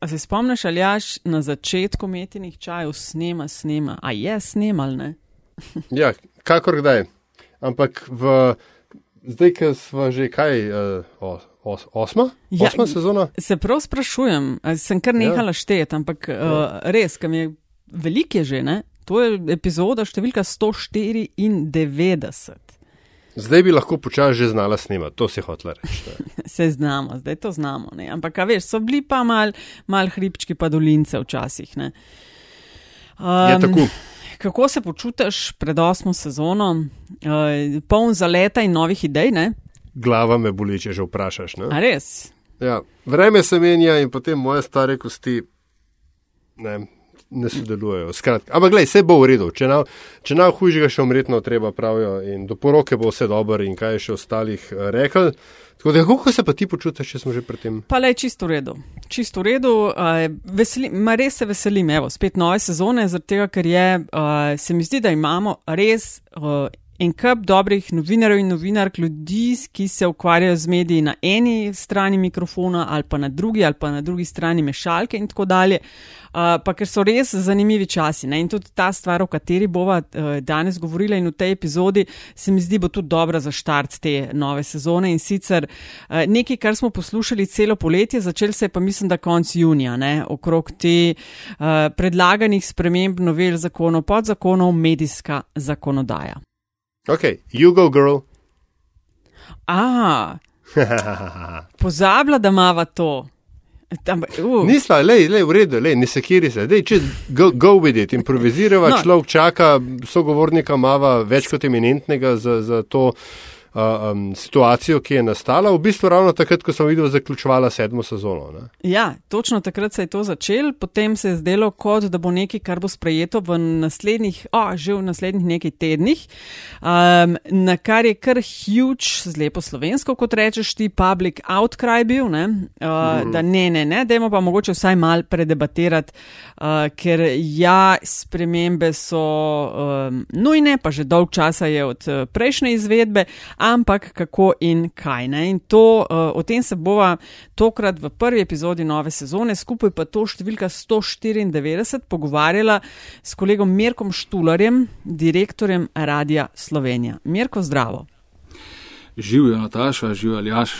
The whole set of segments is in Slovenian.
A se spomniš, ali jaš na začetku metinih čajev snema, snema, a je snemal, ne? ja, kakor kdaj. Ampak v, zdaj, ki smo že kaj, uh, os, osma? Ja, osma sezona? Se prav sprašujem, sem kar nehala ja. šteti, ampak ja. uh, res, kam je veliko je že, ne? To je epizoda številka 194. Zdaj bi lahko počasi že znala snemati, to si hotela reči. Se znamo, zdaj to znamo. Ne? Ampak, veš, so bili pa mal, mal hribčki, pa dolince včasih. Um, je tako. Kako se počutiš pred osmo sezono, uh, poln zaleta in novih idej? Ne? Glava me boli, če že vprašaš. A res? Ja, vreme se menja in potem moje stare kosti. Ne, ne sodelujejo. Skratka, ampak, gledaj, vse bo v redu. Če nam je hujšega, še umretno treba pravijo in do poroke bo vse dobro in kaj je še ostalih uh, rekel. Tako da, kako se pa ti počutiš, če smo že pri tem? Pa le čisto v redu. Čisto v redu, uh, veseli, res se veselim, evo, spet nove sezone, zaradi tega, ker je, uh, se mi zdi, da imamo res. En kup dobrih novinarjev in novinark, ljudi, ki se ukvarjajo z mediji na eni strani mikrofona ali pa na drugi ali pa na drugi strani mešalke in tako dalje. Uh, pa ker so res zanimivi časi. Ne? In tudi ta stvar, o kateri bova uh, danes govorila in v tej epizodi, se mi zdi, bo tudi dobra za štart te nove sezone. In sicer uh, nekaj, kar smo poslušali celo poletje, začel se je pa mislim, da konc junija, ne? okrog te uh, predlaganih sprememb novel zakonov, podzakonov, medijska zakonodaja. Ok, you go, girl. A, pozabila, da ima to. Uh. Nisla, le, le, v redu, le, ne sekiri se, dej, če go, go with it, improvizirava, no. človek čaka, sogovornika mava več kot eminentnega za, za to um, situacijo, ki je nastala, v bistvu ravno takrat, ko sem videl, zaključovala sedmo sezono. Ne? Ja, točno takrat se je to začel, potem se je zdelo, kot da bo nekaj, kar bo sprejeto v naslednjih, oh, že v naslednjih nekaj tednih, um, na kar je kar huge, z lepo slovensko, kot rečeš ti, public outcry bil, ne? Uh, mm. da ne, ne, ne, dajmo pa mogoče vsaj mal predebatirati, uh, ker ja, spremembe so um, nujne, pa že dolg časa je od uh, prejšnje izvedbe, ampak kako in kaj. Ne? In to, uh, o tem se bova tokrat v prvi epizodi nove sezone, skupaj pa to številka 194, pogovarjala s kolegom Mirkom Štularjem, direktorjem Radia Slovenija. Mirko, zdravo. Živijo Nataša, živijo Aljaš.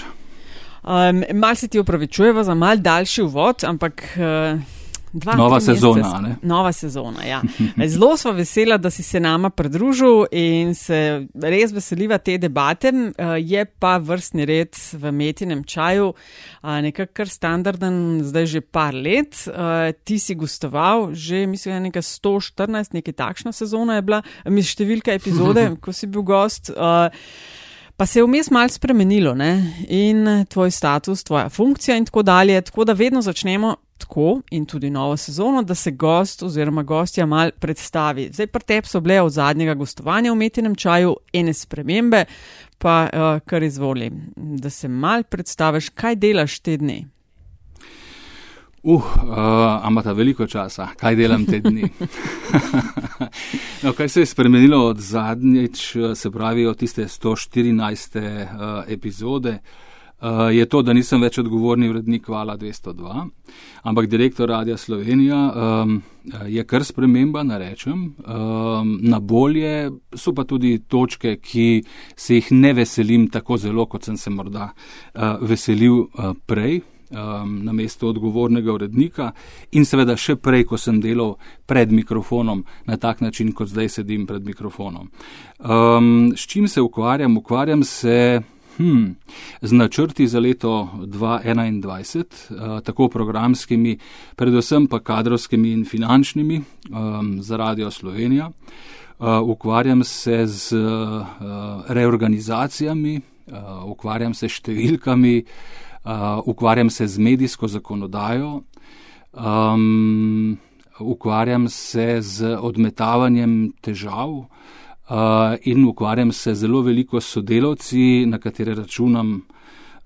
Um, mal se ti opravičujeva za mal daljši uvod, ampak. Uh, Dva, Nova sezona. Ne? Nova sezona, ja. Zelo smo vesela, da si se nama pridružil in se res veseliva te debate. Eh, je pa vrstni red v metinem čaju eh, nekako kar standarden, zdaj že par let. Eh, ti si gostoval, že mislim, da je nekaj 114, nekaj takšna sezona je bila, mi številka epizode, ko si bil gost. Pa se je vmes malo spremenilo ne? in tvoj status, tvoja funkcija in tako dalje. Tako da vedno začnemo tako in tudi novo sezono, da se gost oziroma gostja mal predstavi. Zdaj pa tep so bile od zadnjega gostovanja v umetnem čaju ene spremembe, pa uh, kar izvoli, da se mal predstaviš, kaj delaš te dni. Uh, uh, amata veliko časa, kaj delam te dni. no, kaj se je spremenilo od zadnjič, se pravi od tiste 114. Uh, epizode? uh, je to, da nisem več odgovorni urednik Vala 202, ampak direktor Radia Slovenija um, je kar sprememba, narečem, um, na bolje. So pa tudi točke, ki se jih ne veselim tako zelo, kot sem se morda uh, veselil uh, prej. Na mesto odgovornega urednika, in seveda še prej, ko sem delal pred mikrofonom, na tak način, kot zdaj sedim pred mikrofonom. Um, s čim se ukvarjam? Ukvarjam se Hmm. Z načrti za leto 2021, uh, eh, tako programskimi, predvsem pa kadrovskimi in finančnimi um, za Radio Slovenija. Uh, ukvarjam se z uh, reorganizacijami, ukvarjam se s številkami, ukvarjam se z medijsko zakonodajo, um, ukvarjam se z odmetavanjem težav, uh, in ukvarjam se zelo veliko sodelavci, na katere računam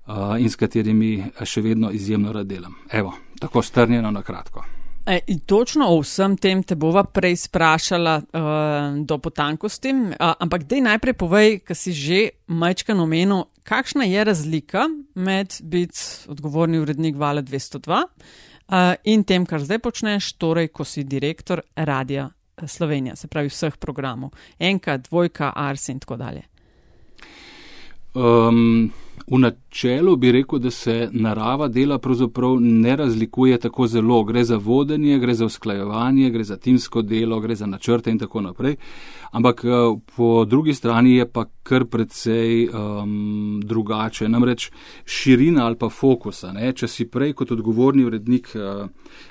uh, in s katerimi še vedno izjemno rad delam. Evo, tako strnjeno na kratko. E, točno o vsem tem te bova prej sprašala uh, do potankosti, uh, ampak dej najprej povej, kaj si že majčkan omenil, kakšna je razlika med biti odgovorni urednik Vala 202 uh, in tem, kar zdaj počneš, torej, ko si direktor Radia Slovenija, se pravi vseh programov, enka, dvojka, ars in tako dalje. Um, v načelu bi rekel, da se narava dela pravzaprav ne razlikuje tako zelo. Gre za vodenje, gre za usklajevanje, gre za timsko delo, gre za načrte in tako naprej. Ampak uh, po drugi strani je pa kar precej um, drugače. Namreč širina ali pa fokusa. Ne? Če si prej kot odgovorni urednik uh,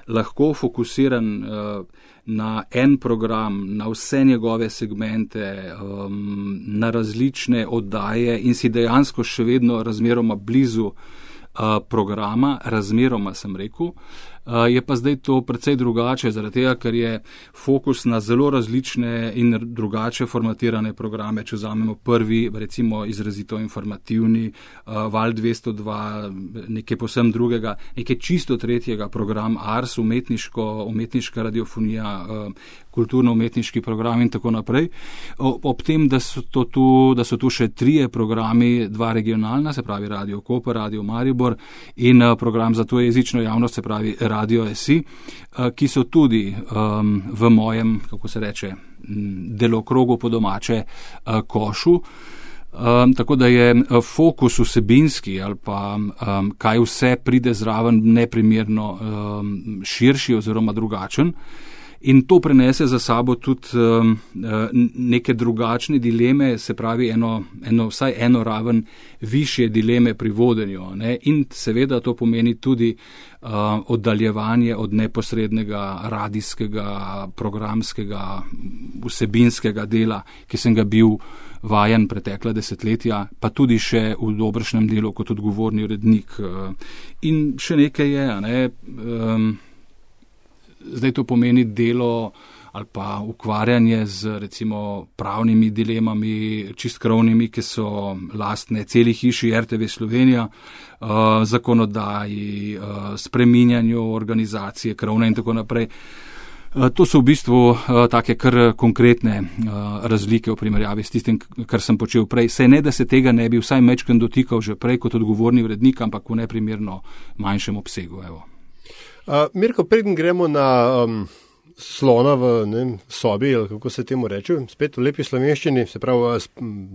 lahko fokusiran. Uh, na en program, na vse njegove segmente, um, na različne oddaje in si dejansko še vedno razmeroma blizu uh, programa, razmeroma sem rekel. Uh, je pa zdaj to precej drugače, zaradi tega, ker je fokus na zelo različne in drugače formatirane programe. Če vzamemo prvi, recimo izrazito informativni, uh, Val 202, nekaj posem drugega, nekaj čisto tretjega, program Ars, umetniška radiofonija, uh, kulturno-umetniški program in tako naprej. Ob tem, da so, tu, da so tu še trije programi, dva regionalna, se pravi Radio Koper, Radio Maribor in program za to jezično javnost, se pravi Radio SI, uh, ki so tudi um, v mojem, kako se reče, delokrogu po domače uh, košu. Um, tako da je fokus vsebinski ali pa um, kaj vse pride zraven neprimerno um, širši oziroma drugačen. In to prenese za sabo tudi um, uh, neke drugačne dileme, se pravi, eno, eno, vsaj eno raven više dileme pri vodenju. Ne? In seveda to pomeni tudi uh, oddaljevanje od neposrednega radijskega, programskega, vsebinskega dela, ki sem ga bil vajen pretekla desetletja, pa tudi še v dobršnem delu kot odgovorni urednik. Uh, in še nekaj je. Ne? Um, zdaj to pomeni delo ali pa ukvarjanje z recimo pravnimi dilemami, čist krovnimi, ki so lastne celi hiši RTV Slovenija, uh, zakonodaji, uh, spreminjanju organizacije, krovne in tako naprej. Uh, to so v bistvu uh, take kar konkretne uh, razlike v primerjavi s tistim, kar sem počel prej. Sej ne, da se tega ne bi vsaj mečken dotikal že prej kot odgovorni vrednik, ampak v neprimerno manjšem obsegu. Evo. Uh, Mirko, preden gremo na um, slona v ne, sobi, ali kako se temu reče, spet v lepi slovenščini, se pravi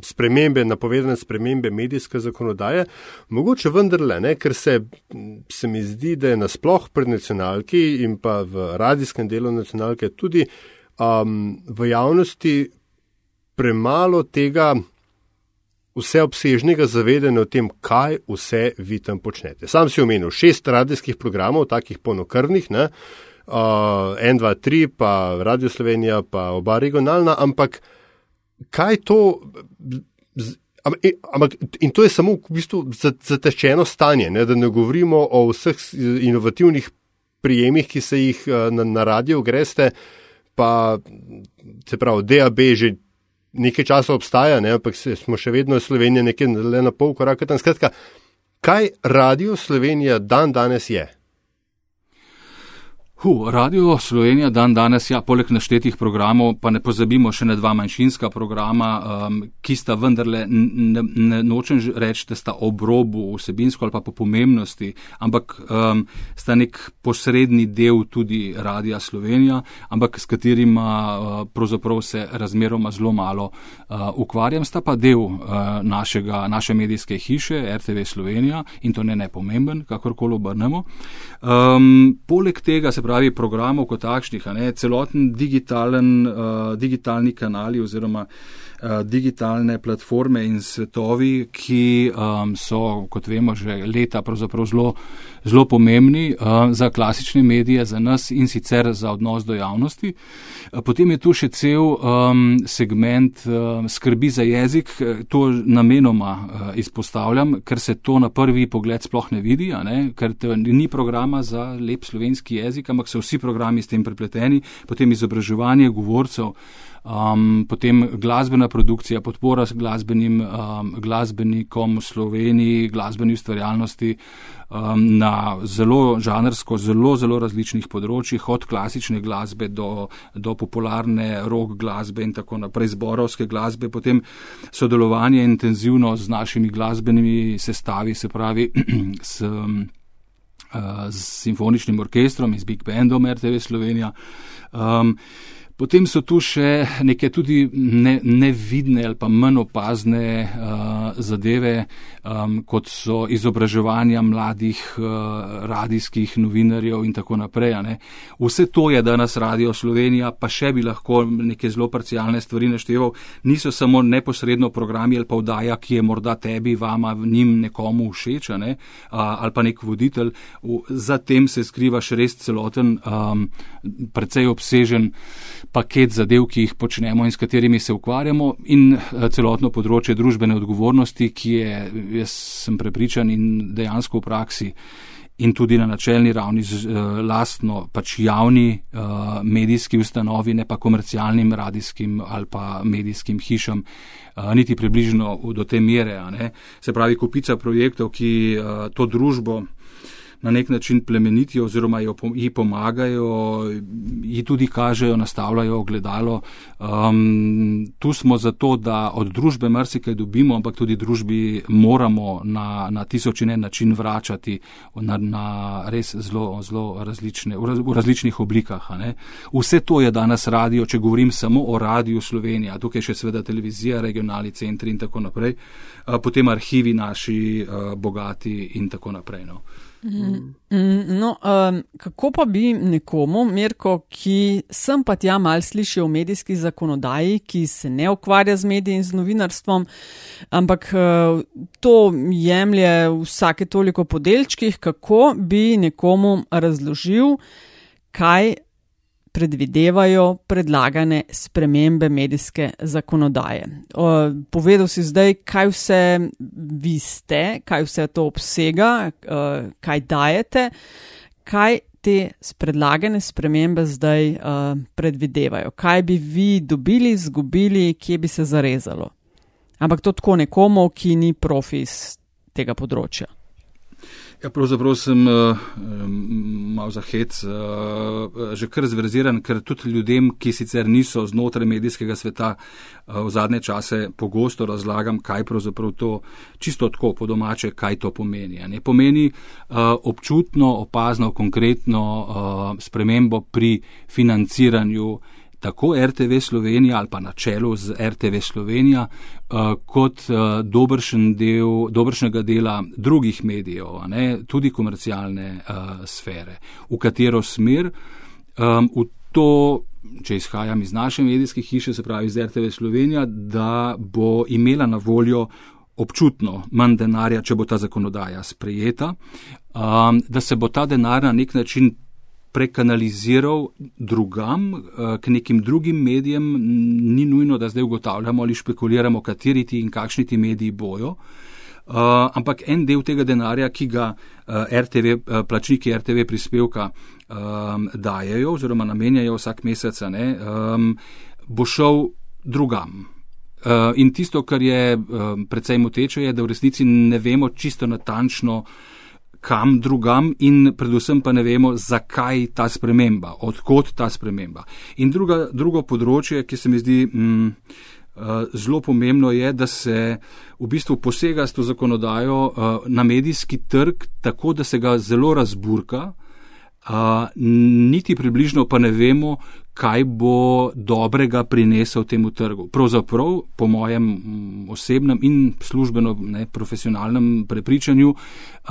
spremembe, napovedane spremembe medijske zakonodaje, mogoče vendarle, ne, ker se, se mi zdi, da je nasploh pri nacionalki in pa v radijskem delu nacionalke tudi um, v javnosti premalo tega vseobsežnega zavedanja o tem, kaj vse vi tam počnete. Sam si omenil šest radijskih programov, takih ponokrvnih, ne, uh, en, dva, tri, pa Radio Slovenija, pa oba regionalna, ampak kaj to. Ampak, in to je samo v bistvu zatečeno stanje, ne, da ne govorimo o vseh inovativnih prijemih, ki se jih na, na radio greste, pa se pravi, DAB že nekaj časa obstaja, ne, ampak smo še vedno Slovenija nekaj le na pol koraka tam. Skratka, kaj radio Slovenija dan danes je? Hu, Radio Slovenija dan danes, ja, poleg naštetih programov, pa ne pozabimo še na dva manjšinska programa, um, ki sta vendarle, ne, ne nočem reči, da sta ob robu vsebinsko ali pa po pomembnosti, ampak um, sta nek posredni del tudi Radia Slovenija, ampak s katerima uh, pravzaprav se razmeroma zelo malo uh, ukvarjam, sta pa del uh, našega, naše medijske hiše RTV Slovenija in to ne nepomemben, kakorkoli obrnemo. Um, poleg tega se pravi programov kot takšnih, celoten digitalen, uh, digitalni kanali oziroma uh, digitalne platforme in svetovi, ki um, so, kot vemo, že leta pravzaprav zelo, zelo pomembni uh, za klasične medije, za nas in sicer za odnos do javnosti. Uh, potem je tu še cel um, segment uh, skrbi za jezik, to namenoma uh, izpostavljam, ker se to na prvi pogled sploh ne vidi, ne, ker ni programa za lep slovenski jezik, ampak so vsi programi s tem prepleteni, potem izobraževanje govorcev, um, potem glasbena produkcija, podpora glasbenim, um, glasbenikom v Sloveniji, glasbeni ustvarjalnosti um, na zelo žanrsko, zelo, zelo različnih področjih, od klasične glasbe do, do popularne rock glasbe in tako naprej, zborovske glasbe, potem sodelovanje intenzivno z našimi glasbenimi sestavi, se pravi s. Um, s simfoničnim orkestrom in z Big Bandom RTV Slovenija. Um, Potem so tu še neke tudi ne, nevidne ali pa manj opazne uh, zadeve, um, kot so izobraževanja mladih uh, radijskih novinarjev in tako naprej. Vse to je danes Radio Slovenija, pa še bi lahko neke zelo parcialne stvari našteval. Niso samo neposredno programi ali pa vdaja, ki je morda tebi, vama, njim nekomu všeč, ne? uh, ali pa nek voditelj. Za tem se skriva še res celoten, um, precej obsežen paket zadev, ki jih počnemo in s katerimi se ukvarjamo, in eh, celotno področje družbene odgovornosti, ki je, jaz sem prepričan in dejansko v praksi in tudi na načelni ravni z uh, lastno pač javni uh, medijski ustanovi, ne pa komercialnim radijskim ali pa medijskim hišam, uh, niti približno do te mere. Se pravi, kupica projektov, ki uh, to družbo na nek način plemenitijo oziroma ji pomagajo, ji tudi kažejo, nastavljajo ogledalo. Um, tu smo zato, da od družbe marsikaj dobimo, ampak tudi družbi moramo na, na tisoč in en način vračati na, na res zelo, zelo različne, v različnih oblikah. Vse to je danes radio, če govorim samo o radiju Slovenija, tukaj še seveda televizija, regionalni centri in tako naprej, potem arhivi naši bogati in tako naprej. No. Mm, no, um, kako pa bi nekomu, Mirko, ki sem pa tja mal slišal o medijski zakonodaji, ki se ne ukvarja z mediji in z novinarstvom, ampak uh, to jemlje vsake toliko podelčkih, kako bi nekomu razložil, kaj predvidevajo predlagane spremembe medijske zakonodaje. O, povedal si zdaj, kaj vse vi ste, kaj vse to obsega, kaj dajete, kaj te predlagane spremembe zdaj o, predvidevajo, kaj bi vi dobili, izgubili, kje bi se zarezalo. Ampak to tako nekomu, ki ni profi iz tega področja. Ja, pravzaprav sem uh, malo za hec, uh, že kar zverziran, ker tudi ljudem, ki sicer niso znotraj medijskega sveta, uh, v zadnje čase pogosto razlagam, kaj pravzaprav to čisto tako po domače, kaj to pomeni. Ne pomeni uh, občutno, opazno, konkretno uh, spremembo pri financiranju uh, tako RTV Slovenija ali pa na čelu z RTV Slovenija, uh, kot uh, dobršen del, dobršnega dela drugih medijev, ne, tudi komercialne uh, sfere, v katero smer? Um, v to, če izhajam iz naše medijske hiše, se pravi iz RTV Slovenija, da bo imela na voljo občutno manj denarja, če bo ta zakonodaja sprejeta, um, da se bo ta denar na nek način prekanaliziral drugam, eh, k nekim drugim medijem, ni nujno, da zdaj ugotavljamo ali špekuliramo, kateri ti in kakšni ti mediji bojo. Uh, ampak en del tega denarja, ki ga uh, RTV, uh, plačniki RTV prispevka um, dajajo oziroma namenjajo vsak mesec, ne, um, bo šel drugam. Uh, in tisto, kar je um, predvsej moteče, je, da v resnici ne vemo čisto natančno, uh, kam drugam in predvsem pa ne vemo, zakaj ta sprememba, odkot ta sprememba. In druga, drugo področje, ki se mi zdi mm, uh, zelo pomembno, je, da se v bistvu posega s to zakonodajo uh, na medijski trg tako, da se ga zelo razburka. Uh, niti približno pa ne vemo, kaj bo dobrega prinesel temu trgu. Pravzaprav, po mojem mm, osebnem in službeno ne, profesionalnem prepričanju,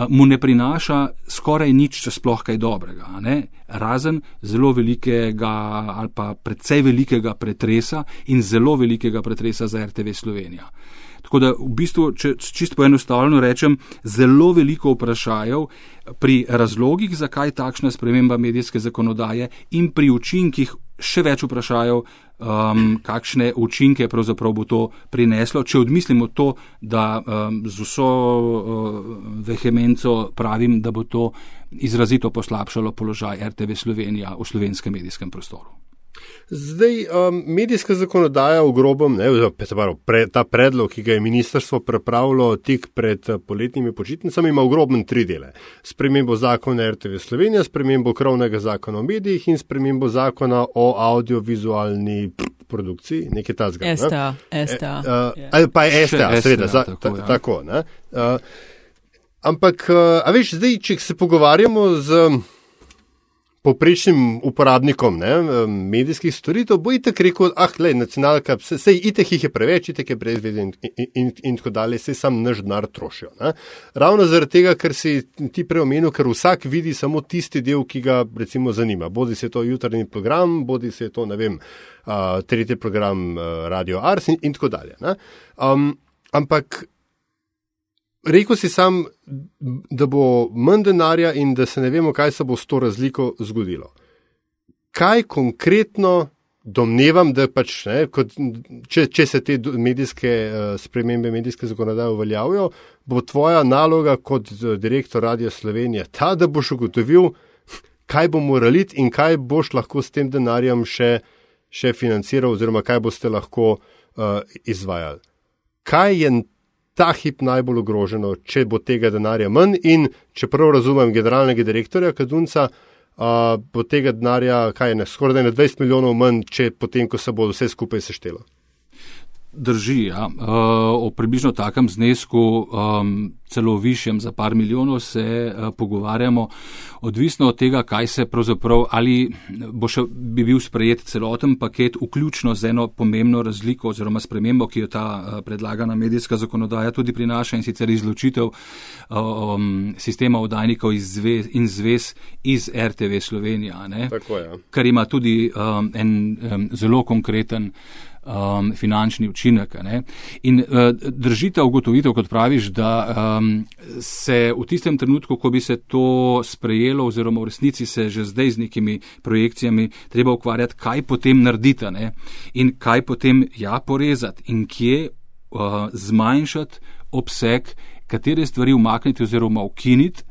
mu ne prinaša skoraj nič, če sploh kaj dobrega. Ne? Razen zelo velikega ali pa predvsej velikega pretresa in zelo velikega pretresa za RTV Slovenija. Tako da v bistvu, če čisto poenostavljeno rečem, zelo veliko vprašajev pri razlogih, zakaj takšna sprememba medijske zakonodaje in pri učinkih še več vprašajev, um, kakšne učinke pravzaprav bo to prineslo, če odmislimo to, da um, z vso uh, vehemenco pravim, da bo to izrazito poslabšalo položaj RTV Slovenija v slovenskem medijskem prostoru. Zdaj, um, medijska zakonodaja v grobem, ne, pre, ta predlog, ki ga je ministrstvo pripravilo tik pred uh, poletnimi počitnicami, ima v grobem tri dele. Spremembo zakona RTV Slovenija, spremembo krovnega zakona o medijih in spremembo zakona o audiovizualni produkciji, nekaj ta zgolj. STA, STA. E, uh, ali pa STA, seveda, za, ta, ja. tako. Ne, uh, ampak, uh, a veš, zdaj, če se pogovarjamo z poprečnim uporabnikom ne, medijskih storitev, bo itek rekel, ah, le, nacionalka, sej itek jih je preveč, itek je brez veze in, in, in, in tako dalje, sej sam naš denar trošijo. Ne. Ravno zaradi tega, ker si ti preomenil, ker vsak vidi samo tisti del, ki ga recimo zanima. Bodi se to jutarnji program, bodi se to, ne vem, uh, tretji program uh, Radio Ars in, in tako dalje. Um, ampak rekel si sam, da bo manj denarja in da se ne vemo, kaj se bo s to razliko zgodilo. Kaj konkretno domnevam, da pač, ne, kot, če, če se te medijske uh, spremembe, medijske zakonodaje uveljavijo, bo tvoja naloga kot uh, direktor Radio Slovenije ta, da boš ugotovil, kaj bo moralit in kaj boš lahko s tem denarjem še, še financiral, oziroma kaj boste lahko uh, izvajali. Kaj je ta hip najbolj ogroženo, če bo tega denarja manj. In če prav razumem generalnega direktorja Kadunca, uh, bo tega denarja, kaj je ne, skoraj 20 milijonov manj, če potem, ko se bo vse skupaj seštelo. Drži, ja. uh, o približno takem znesku, celo višjem za par milijonov, se uh, pogovarjamo, odvisno od tega, kaj se pravzaprav, ali bo še bi bil sprejet celoten paket, vključno z eno pomembno razliko oziroma spremembo, ki jo ta uh, predlagana medijska zakonodaja tudi prinaša in sicer izločitev um, sistema oddajnikov iz zvez, in zvez iz RTV Slovenija, Tako, ja. kar ima tudi um, en um, zelo konkreten um, finančni učinek. Ne? In uh, držite ugotovitev, kot praviš, da um, se v tistem trenutku, ko bi se to sprejelo, oziroma v resnici se že zdaj z nekimi projekcijami treba ukvarjati, kaj potem naredite ne? in kaj potem ja porezati in kje uh, zmanjšati obseg, katere stvari umakniti oziroma ukiniti.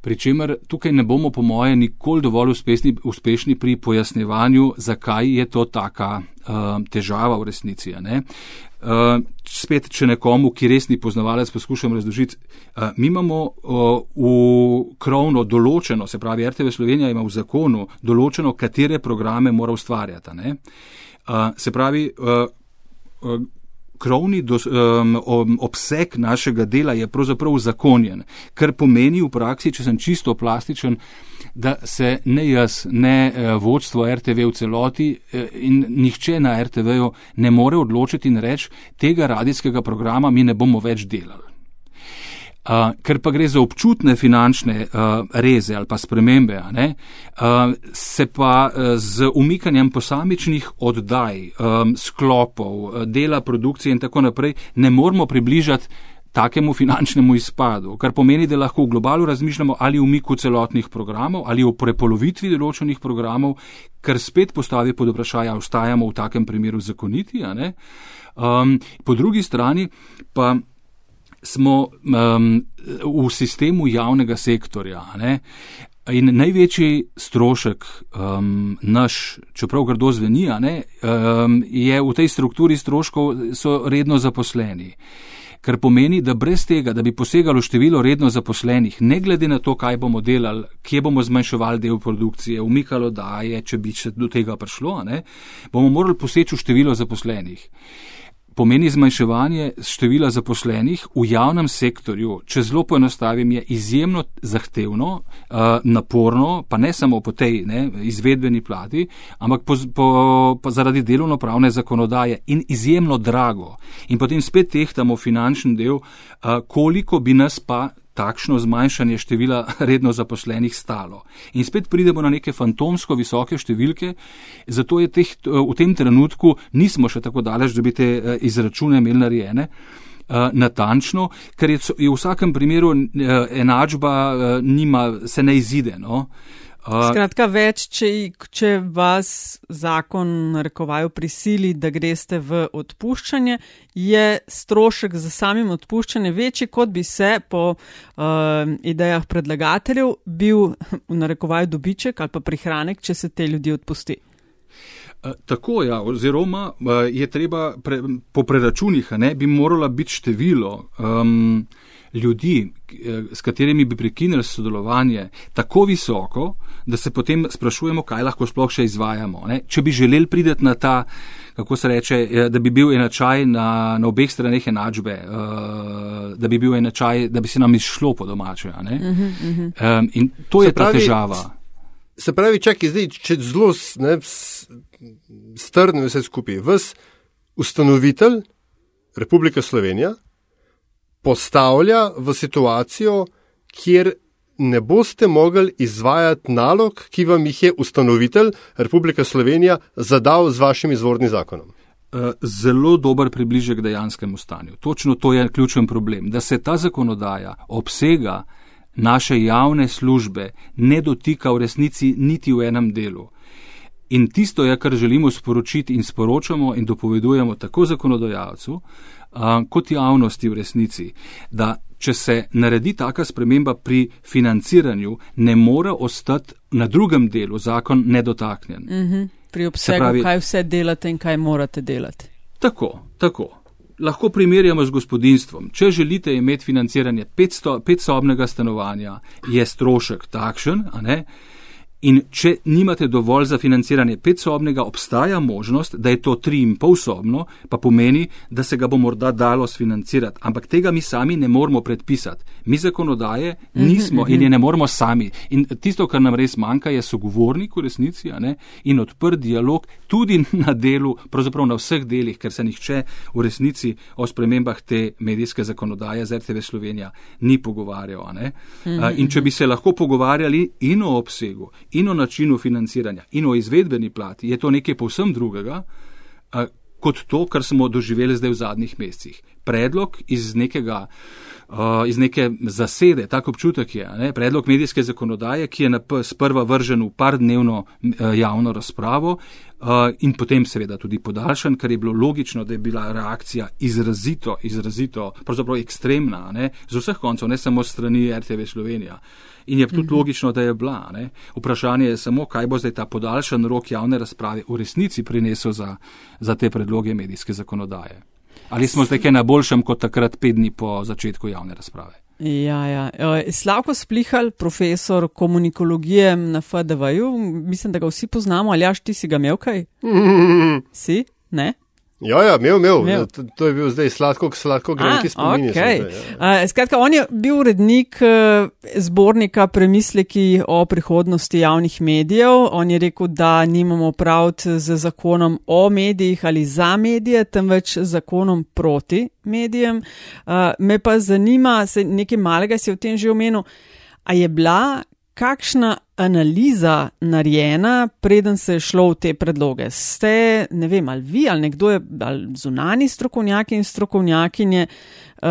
Pričemer tukaj ne bomo, po moje, nikoli dovolj uspešni, uspešni pri pojasnevanju, zakaj je to taka uh, težava v resnici. Uh, spet, če nekomu, ki res ni poznavalec, poskušam razložiti, uh, mi imamo uh, v krovno določeno, se pravi, RTV Slovenija ima v zakonu določeno, katere programe mora ustvarjati. Uh, se pravi, uh, uh, krovni dos, um, obseg našega dela je pravzaprav zakonjen, kar pomeni v praksi, če sem čisto plastičen, da se ne jaz, ne uh, vodstvo RTV v celoti uh, in nihče na RTV-ju ne more odločiti in reči, tega radijskega programa mi ne bomo več delali. Uh, ker pa gre za občutne finančne uh, reze ali pa spremembe, ne, uh, se pa uh, z umikanjem posamičnih oddaj, um, sklopov, uh, dela produkcije in tako naprej ne moramo približati takemu finančnemu izpadu, kar pomeni, da lahko v globalu razmišljamo ali o umiku celotnih programov ali o prepolovitvi določenih programov, kar spet postavi pod vprašanje, ali ostajamo v takem primeru zakoniti. Um, po drugi strani pa smo um, v sistemu javnega sektorja. Ne? In največji strošek, um, naš, čeprav grdo zveni, ne, um, je v tej strukturi stroškov, so redno zaposleni. Kar pomeni, da brez tega, da bi posegalo število redno zaposlenih, ne glede na to, kaj bomo delali, kje bomo zmanjševali del produkcije, umikalo daje, če bi do tega prišlo, ne, bomo morali poseči v število zaposlenih pomeni zmanjševanje števila zaposlenih v javnem sektorju, če zelo poenostavim, je izjemno zahtevno, uh, naporno, pa ne samo po tej ne, izvedbeni plati, ampak po, po, po zaradi delovno-pravne zakonodaje in izjemno drago. In potem spet tehtamo finančni del, uh, koliko bi nas pa takšno zmanjšanje števila redno zaposlenih stalo. In spet pridemo na neke fantomsko visoke številke, zato je teh, v tem trenutku nismo še tako daleč, da bi te eh, izračune imeli narejene. Eh, natančno, ker je v vsakem primeru eh, enačba nima, se ne izide. No? Skratka, več, če, če vas zakon narekovajo prisili, da greste v odpuščanje, je strošek za samim odpuščanjem večji, kot bi se po uh, idejah predlagateljev bil v narekovaju dobiček ali pa prihranek, če se te ljudi odpusti. Tako ja, oziroma je treba pre, po preračunih, ne, bi morala biti število. Um, ljudi, s katerimi bi prekinili sodelovanje, tako visoko, da se potem sprašujemo, kaj lahko sploh še izvajamo. Ne? Če bi želeli priti na ta, kako se reče, da bi bil enačaj na, na obeh straneh enačbe, da bi bil enačaj, da bi se nam izšlo po domače. Uh -huh, uh -huh. In to se je pravi, ta težava. Se pravi, čakaj, zdaj, če zelo strnem vse skupaj, vas ustanovitelj Republike Slovenije postavlja v situacijo, kjer ne boste mogli izvajati nalog, ki vam jih je ustanovitelj Republike Slovenije zadal z vašim izvornim zakonom. Eh, zelo dober približek dejanskemu stanju. Točno to je ključen problem, da se ta zakonodaja obsega naše javne službe ne dotika v resnici niti v enem delu. In tisto je, kar želimo sporočiti in sporočamo in dopovedujemo tako zakonodajalcu, kot javnosti v resnici, da če se naredi taka sprememba pri financiranju, ne more ostati na drugem delu zakon nedotaknjen. Mm -hmm. Pri obsegu, pravi, kaj vse delate in kaj morate delati. Tako, tako. Lahko primerjamo z gospodinstvom. Če želite imeti financiranje petsobnega stanovanja, je strošek takšen, a ne? In če nimate dovolj za financiranje petsobnega, obstaja možnost, da je to tri in pol sobno, pa pomeni, da se ga bo morda dalo sfinancirati. Ampak tega mi sami ne moramo predpisati. Mi zakonodaje mhm, nismo in je mhm. ne moramo sami. In tisto, kar nam res manjka, je sogovornik v resnici ne, in odprt dialog tudi na delu, pravzaprav na vseh delih, ker se nihče v resnici o spremembah te medijske zakonodaje z RTV Slovenija ni pogovarjal. Mhm, in če bi se lahko pogovarjali in o obsegu, in o načinu financiranja, in o izvedbeni plati, je to nekaj povsem drugega, kot to, kar smo doživeli zdaj v zadnjih mesecih. Predlog iz nekega. Uh, iz neke zasede, tako občutek je, ne, predlog medijske zakonodaje, ki je sprva vržen v par dnevno uh, javno razpravo uh, in potem seveda tudi podaljšan, ker je bilo logično, da je bila reakcija izrazito, izrazito, pravzaprav ekstremna, ne, z vseh koncev, ne samo strani RTV Slovenija. In je tudi mhm. logično, da je bila. Ne? Vprašanje je samo, kaj bo zdaj ta podaljšan rok javne razprave v resnici prinesel za, za te predloge medijske zakonodaje. Ali smo zdaj kaj na boljšem kot takrat pet dni po začetku javne razprave? Ja, ja. E, Slavko Splihal, profesor komunikologije na FDV-ju, mislim, da ga vsi poznamo, ali jaš ti si ga imel kaj? Si? Ne? Ja, ja, imel, imel. imel. To, to je bil zdaj sladko, sladko grenki spomin. Okay. Ja. Skratka, on je bil urednik uh, zbornika premisleki o prihodnosti javnih medijev. On je rekel, da nimamo prav z zakonom o medijih ali za medije, temveč zakonom proti medijem. Uh, me pa zanima, se nekaj malega si v tem že omenil, a je bila kakšna analiza narejena, preden se je šlo v te predloge? Ste, ne vem, ali vi ali nekdo je, ali zunani strokovnjaki in strokovnjakinje, uh,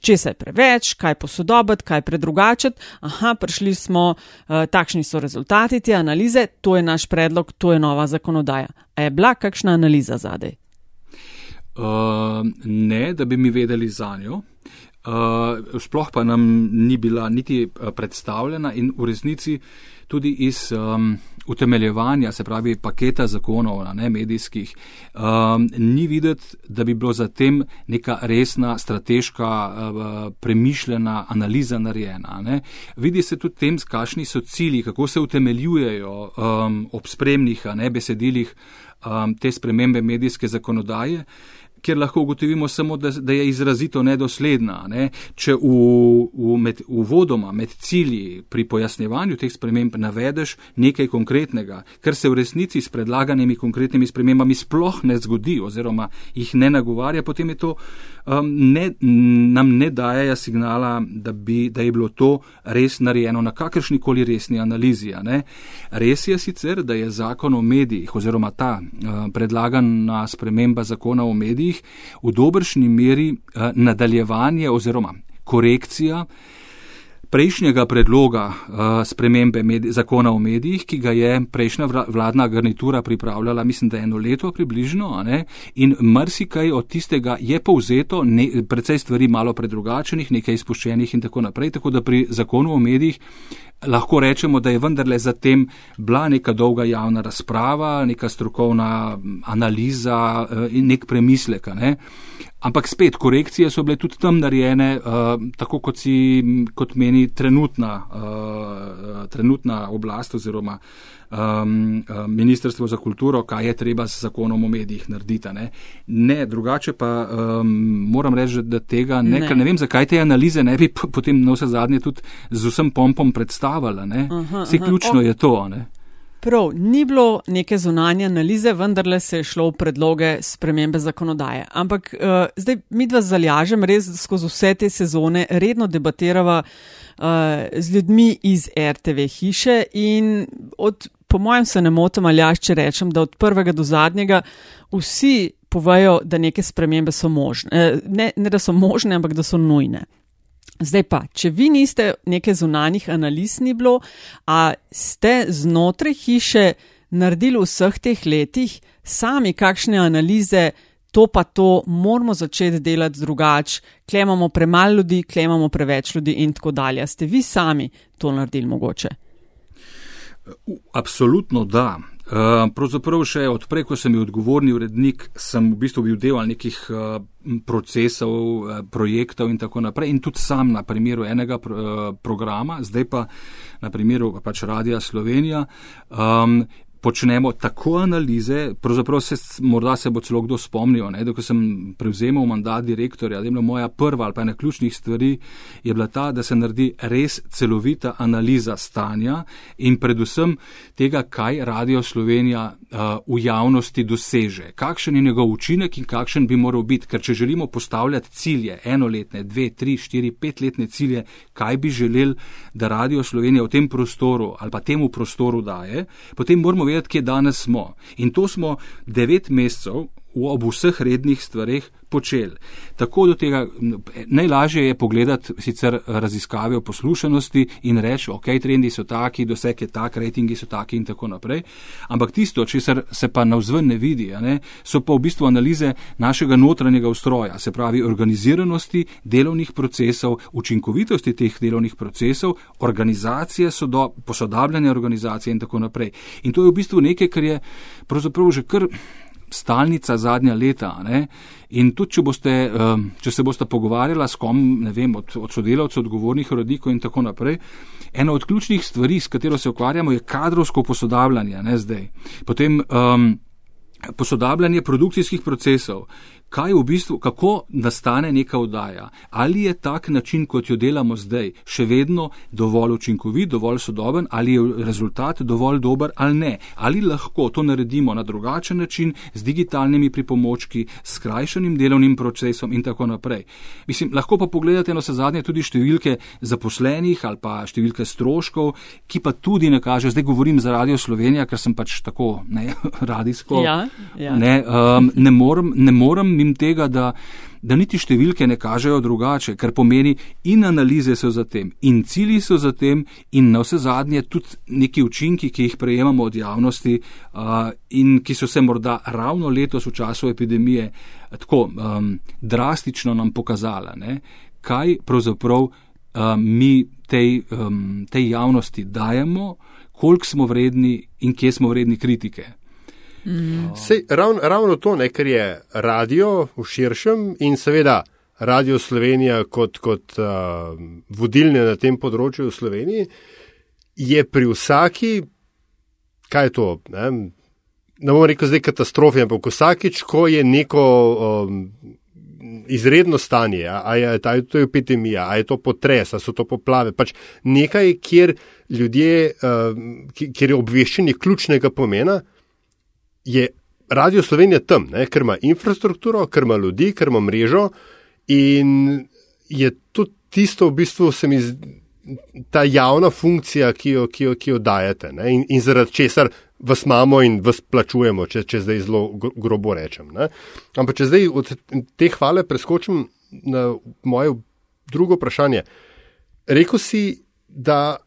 če se je preveč, kaj posodobiti, kaj predrugačiti. Aha, prišli smo, uh, takšni so rezultati te analize, to je naš predlog, to je nova zakonodaja. A je bila kakšna analiza zadej? Uh, ne, da bi mi vedeli za njo. Uh, sploh pa nam ni bila niti uh, predstavljena in v resnici tudi iz um, utemeljevanja, se pravi paketa zakonov, ne medijskih, um, ni videti, da bi bilo zatem neka resna, strateška, uh, premišljena analiza narejena. Ne. Vidi se tudi tem, kakšni so cilji, kako se utemeljujejo um, ob spremnih ne, besedilih um, te spremembe medijske zakonodaje kjer lahko ugotovimo samo, da, da je izrazito nedosledna. Ne? Če v, v med, uvodoma med cilji pri pojasnjevanju teh sprememb navedeš nekaj konkretnega, kar se v resnici s predlaganimi konkretnimi spremembami sploh ne zgodi oziroma jih ne nagovarja, potem je to um, ne, nam ne daje signala, da, bi, da je bilo to res narejeno na kakršni koli resni analizi. Res je sicer, da je zakon o medijih oziroma ta uh, predlagana sprememba zakona o medijih v dobršni meri uh, nadaljevanje oziroma korekcija prejšnjega predloga uh, spremembe zakona o medijih, ki ga je prejšnja vladna garnitura pripravljala, mislim, da eno leto približno, in marsikaj od tistega je povzeto, ne, precej stvari malo predrugačenih, nekaj izpuščenih in tako naprej, tako da pri zakonu o medijih lahko rečemo, da je vendarle zatem bila neka dolga javna razprava, neka strokovna analiza eh, in nek premislek. Ne? Ampak spet, korekcije so bile tudi tam narejene, uh, tako kot, si, kot meni trenutna, uh, trenutna oblast oziroma um, Ministrstvo za kulturo, kaj je treba z zakonom o medijih narediti. Ne, ne drugače pa um, moram reči, da tega ne, ne. ne vem, zakaj te analize ne bi potem na vse zadnje tudi z vsem pompom predstavljala. Vse ključno aha. je to. Ne. Prav, ni bilo neke zunanje analize, vendarle se je šlo v predloge spremembe zakonodaje. Ampak uh, zdaj mi dva zalažem, res skozi vse te sezone redno debatirava uh, z ljudmi iz RTV hiše in od, po mojem se ne motim ali jaz, če rečem, da od prvega do zadnjega vsi povejo, da neke spremembe so možne. Uh, ne, ne da so možne, ampak da so nujne. Zdaj pa, če vi niste neke zunanjih analiz ni bilo, a ste znotraj hiše naredili v vseh teh letih sami kakšne analize, to pa to, moramo začeti delati drugače, klemamo premalo ljudi, klemamo preveč ljudi in tako dalje. Ste vi sami to naredili mogoče? Absolutno da. Uh, pravzaprav še odprej, ko sem bil odgovorni urednik, sem v bistvu bil del nekih uh, procesov, uh, projektov in tako naprej. In tudi sam na primeru enega pro, programa, zdaj pa na primeru pač Radia Slovenija, um, počnemo tako analize, pravzaprav se morda se bo celo kdo spomnil, ne, da ko sem prevzemal mandat direktorja, da je bila moja prva ali pa ena ključnih stvari, je bila ta, da se naredi res celovita analiza stanja in predvsem tega, kaj Radio Slovenija uh, v javnosti doseže, kakšen je njegov učinek in kakšen bi moral biti, ker če želimo postavljati cilje, enoletne, dve, tri, štiri, petletne cilje, kaj bi želeli, da Radio Slovenija v tem prostoru ali pa temu prostoru daje, potem moramo vedeti, kje danes smo. In to smo devet mesecev ob vseh rednih stvareh počeli. Tako do tega najlažje je pogledati sicer raziskave o poslušanosti in reči, ok, trendi so taki, doseg je tak, rejtingi so taki in tako naprej. Ampak tisto, česar se pa navzven ne vidi, ne, so pa v bistvu analize našega notranjega ustroja, se pravi organiziranosti delovnih procesov, učinkovitosti teh delovnih procesov, organizacije, sodo, posodabljanje organizacije in tako naprej. In to je v bistvu nekaj, kar je pravzaprav že kar stalnica zadnja leta. Ne? In tudi, če, boste, če se boste pogovarjali s kom, ne vem, od, od sodelavcev, odgovornih rodnikov in tako naprej, ena od ključnih stvari, s katero se ukvarjamo, je kadrovsko posodabljanje, ne zdaj. Potem um, posodabljanje produkcijskih procesov kaj v bistvu, kako nastane neka oddaja. Ali je tak način, kot jo delamo zdaj, še vedno dovolj učinkovit, dovolj sodoben, ali je rezultat dovolj dober ali ne. Ali lahko to naredimo na drugačen način, z digitalnimi pripomočki, s skrajšanim delovnim procesom in tako naprej. Mislim, lahko pa pogledate na vse zadnje tudi številke zaposlenih ali pa številke stroškov, ki pa tudi ne kaže, zdaj govorim za Radio Slovenija, ker sem pač tako ne, radijsko. Ja, ja. Ne, um, ne morem. Ne morem mim tega, da, da niti številke ne kažejo drugače, ker pomeni in analize so za tem, in cilji so za tem, in na vse zadnje tudi neki učinki, ki jih prejemamo od javnosti uh, in ki so se morda ravno letos v času epidemije tako um, drastično nam pokazala, ne, kaj pravzaprav um, mi tej, um, tej javnosti dajemo, koliko smo vredni in kje smo vredni kritike. Mm. Sej, ravno, ravno to, ne, ker je radio v širšem in seveda Radio Slovenija kot, kot uh, vodilne na tem področju v Sloveniji, je pri vsaki, kaj je to, ne, ne bomo rekel zdaj katastrofe, ampak vsakič, ko je neko um, izredno stanje, a je, a je to epidemija, a je to potres, a so to poplave, pač nekaj, kjer ljudje, uh, kjer je obveščanje ključnega pomena, je Radio Slovenija tam, ne, ker ima infrastrukturo, ker ima ljudi, ker ima mrežo in je tudi tisto, v bistvu, se mi zdi, ta javna funkcija, ki jo, ki jo, ki jo dajete ne, in, in zaradi česar vas imamo in vas plačujemo, če, če zdaj zelo grobo rečem. Ne. Ampak če zdaj od te hvale preskočim na moje drugo vprašanje. Rekel si, da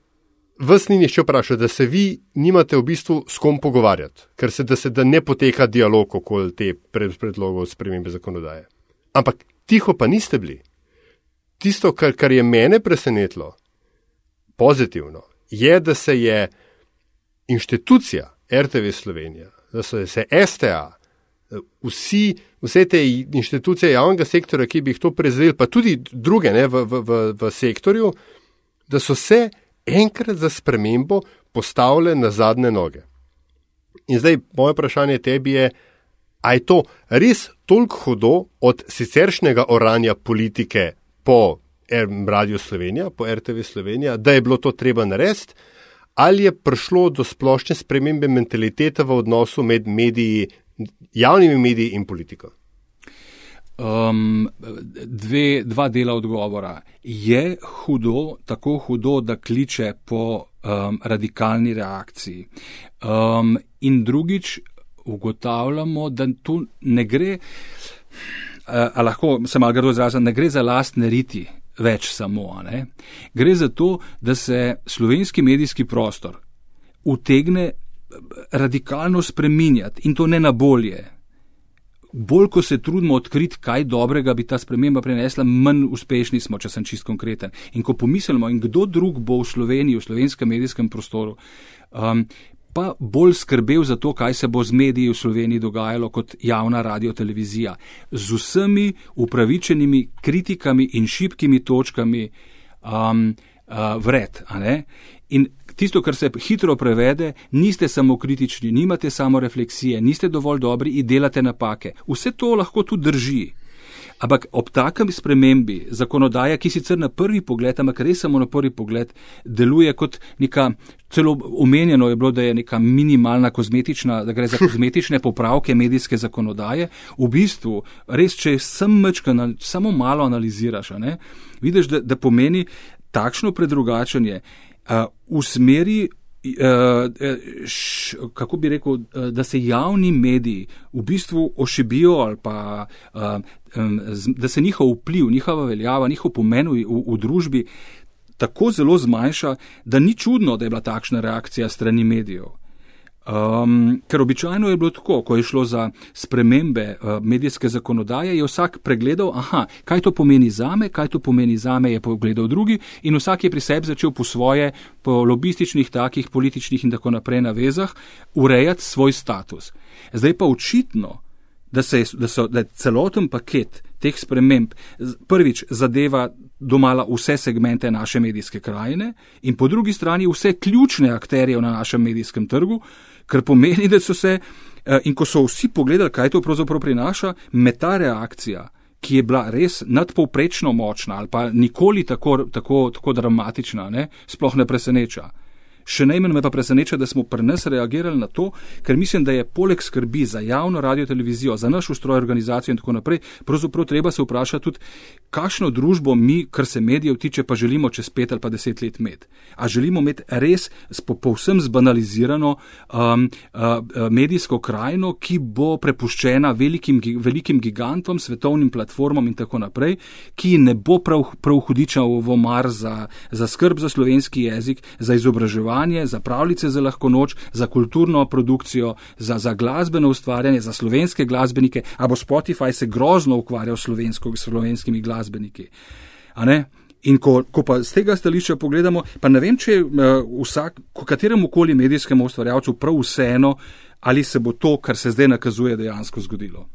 vas ni nišče vprašal, da se vi nimate v bistvu s kom pogovarjati, ker se da, se, da ne poteka dialog okoli te pred, predlogov spremembe zakonodaje. Ampak tiho pa niste bili. Tisto, kar, kar je mene presenetilo, pozitivno, je, da se je inštitucija RTV Slovenija, da so se STA vsi, vse te inštitucije javnega sektora, ki bi jih to prezeli, pa tudi druge ne, v, v, v, v sektorju, da so se enkrat za spremembo postavile na zadnje noge. In zdaj moje vprašanje tebi je, a je to res toliko hudo od siceršnjega oranja politike po Radio Slovenija, po RTV Slovenija, da je bilo to treba narediti, ali je prišlo do splošne spremembe mentalitete v odnosu med mediji, javnimi mediji in politiko? Um, dve, dva dela odgovora. Je hudo, tako hudo, da kliče po um, radikalni reakciji. Um, in drugič, ugotavljamo, da tu ne gre, uh, lahko se malo grdo izrazim, ne gre za lastne riti več samo. Ne? Gre za to, da se slovenski medijski prostor utegne radikalno spreminjati in to ne na bolje bolj ko se trudimo odkriti, kaj dobrega bi ta sprememba prinesla, manj uspešni smo, če sem čist konkreten. In ko pomislimo, in kdo drug bo v Sloveniji, v slovenskem medijskem prostoru, um, pa bolj skrbel za to, kaj se bo z mediji v Sloveniji dogajalo kot javna radio televizija, z vsemi upravičenimi kritikami in šibkimi točkami um, uh, vred. In tisto, kar se hitro prevede, niste samo kritični, nimate samo refleksije, niste dovolj dobri in delate napake. Vse to lahko tudi drži. Ampak ob takem spremembi zakonodaja, ki sicer na prvi pogled, ampak res samo na prvi pogled, deluje kot neka, celo omenjeno je bilo, da je neka minimalna kozmetična, da gre za kozmetične popravke medijske zakonodaje, v bistvu res, če sem mečka, samo malo analiziraš, ne, vidiš, da, da pomeni takšno predrugačenje v smeri, kako bi rekel, da se javni mediji v bistvu ošibijo ali pa da se njihov vpliv, njihova veljava, njihov pomen v, v družbi tako zelo zmanjša, da ni čudno, da je bila takšna reakcija strani medijev. Um, ker običajno je bilo tako, ko je šlo za spremembe uh, medijske zakonodaje, je vsak pregledal, aha, kaj to pomeni za me, kaj to pomeni za me, je pogledal drugi in vsak je pri sebi začel po svoje, po lobističnih, takih političnih in tako naprej navezah, urejati svoj status. Zdaj pa očitno, da, se, da, so, da je celoten paket teh sprememb prvič zadeva domala vse segmente naše medijske krajine in po drugi strani vse ključne akterje na našem medijskem trgu, kar pomeni, da so se, eh, in ko so vsi pogledali, kaj to pravzaprav prinaša, me ta reakcija, ki je bila res nadpovprečno močna ali pa nikoli tako, tako, tako dramatična, ne, sploh ne preseneča. Še najmanj me pa preseneča, da smo pri nas reagirali na to, ker mislim, da je poleg skrbi za javno radio televizijo, za naš ustroj organizacijo in tako naprej, pravzaprav treba se vprašati tudi, kakšno družbo mi, kar se medijev tiče, pa želimo čez pet ali pa deset let imeti. A želimo imeti res povsem zbanalizirano um, uh, medijsko krajino, ki bo prepuščena velikim, velikim gigantom, svetovnim platformam in tako naprej, ki ne bo prav, prav hudiča v omar za, za skrb za slovenski jezik, za izobraževanje izobraževanje, za pravljice za lahko noč, za kulturno produkcijo, za, za glasbeno ustvarjanje, za slovenske glasbenike, a bo Spotify se grozno ukvarjal s slovenskimi glasbeniki. In ko, ko pa z tega stališča pogledamo, pa ne vem, če uh, vsak, kateremu koli medijskemu ustvarjalcu prav vseeno, ali se bo to, kar se zdaj nakazuje, dejansko zgodilo.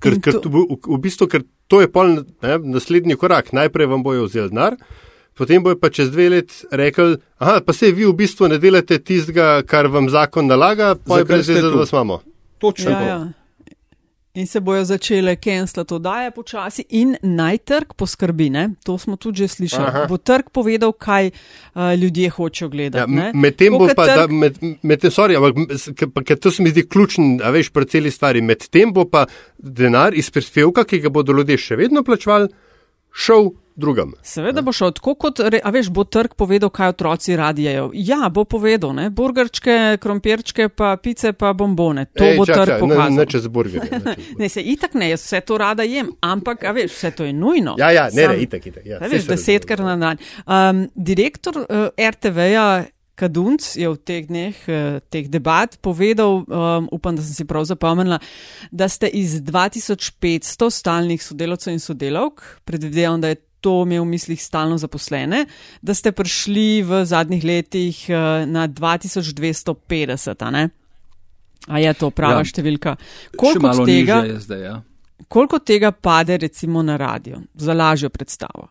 Ker, ker to, v, v bistvu, ker to je pol ne, naslednji korak. Najprej vam bojo vzeli denar, potem bojo pa čez dve let rekli, aha, pa se vi v bistvu ne delate tistega, kar vam zakon nalaga, pa je brez veze, da vas imamo. Točno. Ja, ja. In se bojo začele kenslati oddaje počasi in naj trg poskrbi, ne? to smo tudi že slišali. Aha. Bo trg povedal, kaj uh, ljudje hočejo gledati. Ja, Medtem bo pa, trg... da, med, med, sorry, ampak to se mi zdi ključen, a veš, pri celi stvari. Medtem bo pa denar iz prispevka, ki ga bodo ljudje še vedno plačevali, šel drugam. Seveda bo šel tako, kot a veš, bo trg povedal, kaj otroci radijajo. Ja, bo povedal, ne? burgerčke, krompirčke, pa pice, pa bombone. To Ej, bo čak, trg čak, pokazal. Ne, ne čez burgerje. ne, se itak ne, jaz vse to rada jem, ampak, a veš, vse to je nujno. Ja, ja, ne, Sam, ne, itak, itak. Ja, veš, desetkrat na dan. Um, direktor uh, RTV-ja. Kadunc je v teh dneh, eh, teh debat, povedal, um, upam, da sem si prav zapomnila, da ste iz 2500 stalnih sodelavcev in sodelavk, predvidevam, da je to imel v mislih stalno zaposlene, da ste prišli v zadnjih letih uh, na 2250. A je to prava Ja. številka? Koliko tega, zdaj. Ja. koliko tega pade recimo na radio, za lažjo predstavo?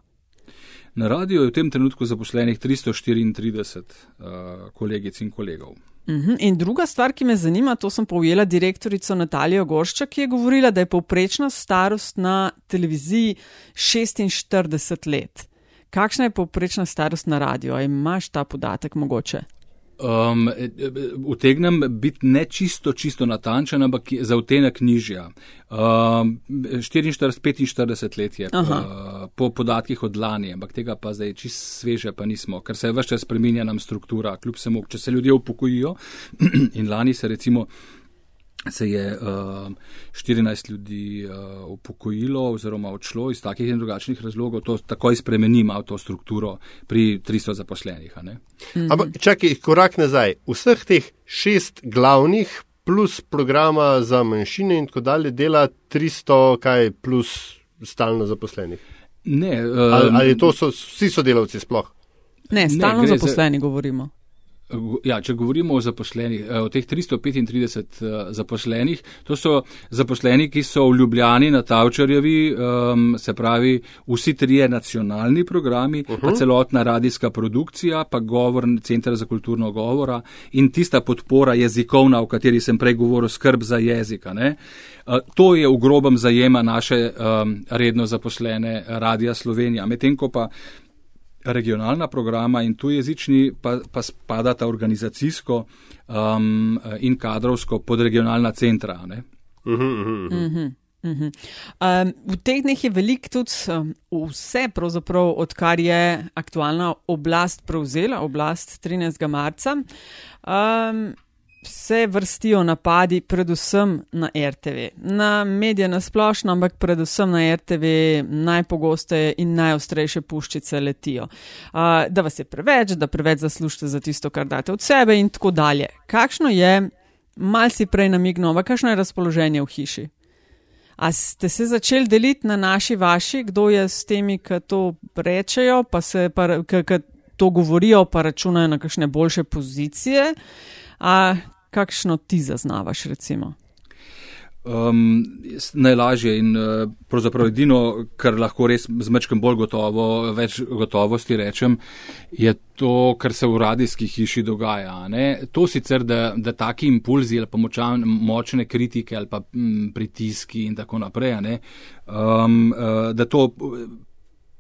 Na radiju je v tem trenutku zaposlenih 334 uh, kolegic in kolegov. Mhm. In druga stvar, ki me zanima, to sem povjela direktorico Natalijo Goršča, ki je govorila, da je povprečna starost na televiziji 46 let. Kakšna je povprečna starost na radiju? A imaš ta podatek mogoče? Um, utegnem biti ne čisto, čisto natančen, ampak je za vtenek nižja. Um, 44-45 let je Aha. uh, po podatkih od lani, ampak tega pa zdaj čist sveže pa nismo, ker se vse čas spreminja nam struktura, kljub samo, če se ljudje upokojijo in lani se recimo. Se je uh, 14 ljudi uh, upokojilo oziroma odšlo iz takih in drugačnih razlogov, to takoj spremeni malo to strukturo pri 300 zaposlenih. a ne. Ampak čakaj, korak nazaj. Vseh teh šest glavnih plus programa za manjšine in tako dalje dela 300, kaj plus stalno zaposlenih. Ne, Ali, um, ali to so vsi sodelavci sploh? Ne, stalno za- zaposleni govorimo. Ja, če govorimo o zaposlenih, eh, o teh 335 eh, zaposlenih, to so zaposleni, ki so v Ljubljani na Tavčarjevi, um, se pravi vsi trije nacionalni programi, uh -huh. pa celotna radijska produkcija, pa govor, Centr za kulturno govora in tista podpora jezikovna, o kateri sem prej govoril, skrb za jezika. Ne? Uh, To je v grobem zajema naše um, redno zaposlene Radija Slovenija. Medtem ko pa regionalna programa in tujezični pa, pa spadata organizacijsko um, in kadrovsko pod regionalna centra. Ne? Um, v teh dneh je veliko tudi um, vse, pravzaprav, odkar je aktualna oblast prevzela, oblast 13. marca. Um, Se vrstijo napadi, predvsem na RTV, na medije na splošno, ampak predvsem na RTV najpogosteje in najostrejše puščice letijo. Da vas je preveč, da preveč zaslužite za tisto, kar date od sebe in tako dalje. Kakšno je, mal si prej namignil, ampak kakšno je razpoloženje v hiši? A ste se začeli deliti na naši, vaši, kdo je s temi, ki to rečejo, pa se pa, ki, ki to govorijo, pa računajo na kakšne boljše pozicije? A kakšno ti zaznavaš, recimo? Um, najlažje in uh, pravzaprav edino, kar lahko res z mečkem bolj gotovo, več gotovosti rečem, je to, kar se v radijski hiši dogaja. Ne? To sicer, da, da taki impulzi ali pa močan, močne kritike ali pa m, pritiski in tako naprej, ne, um, uh, da to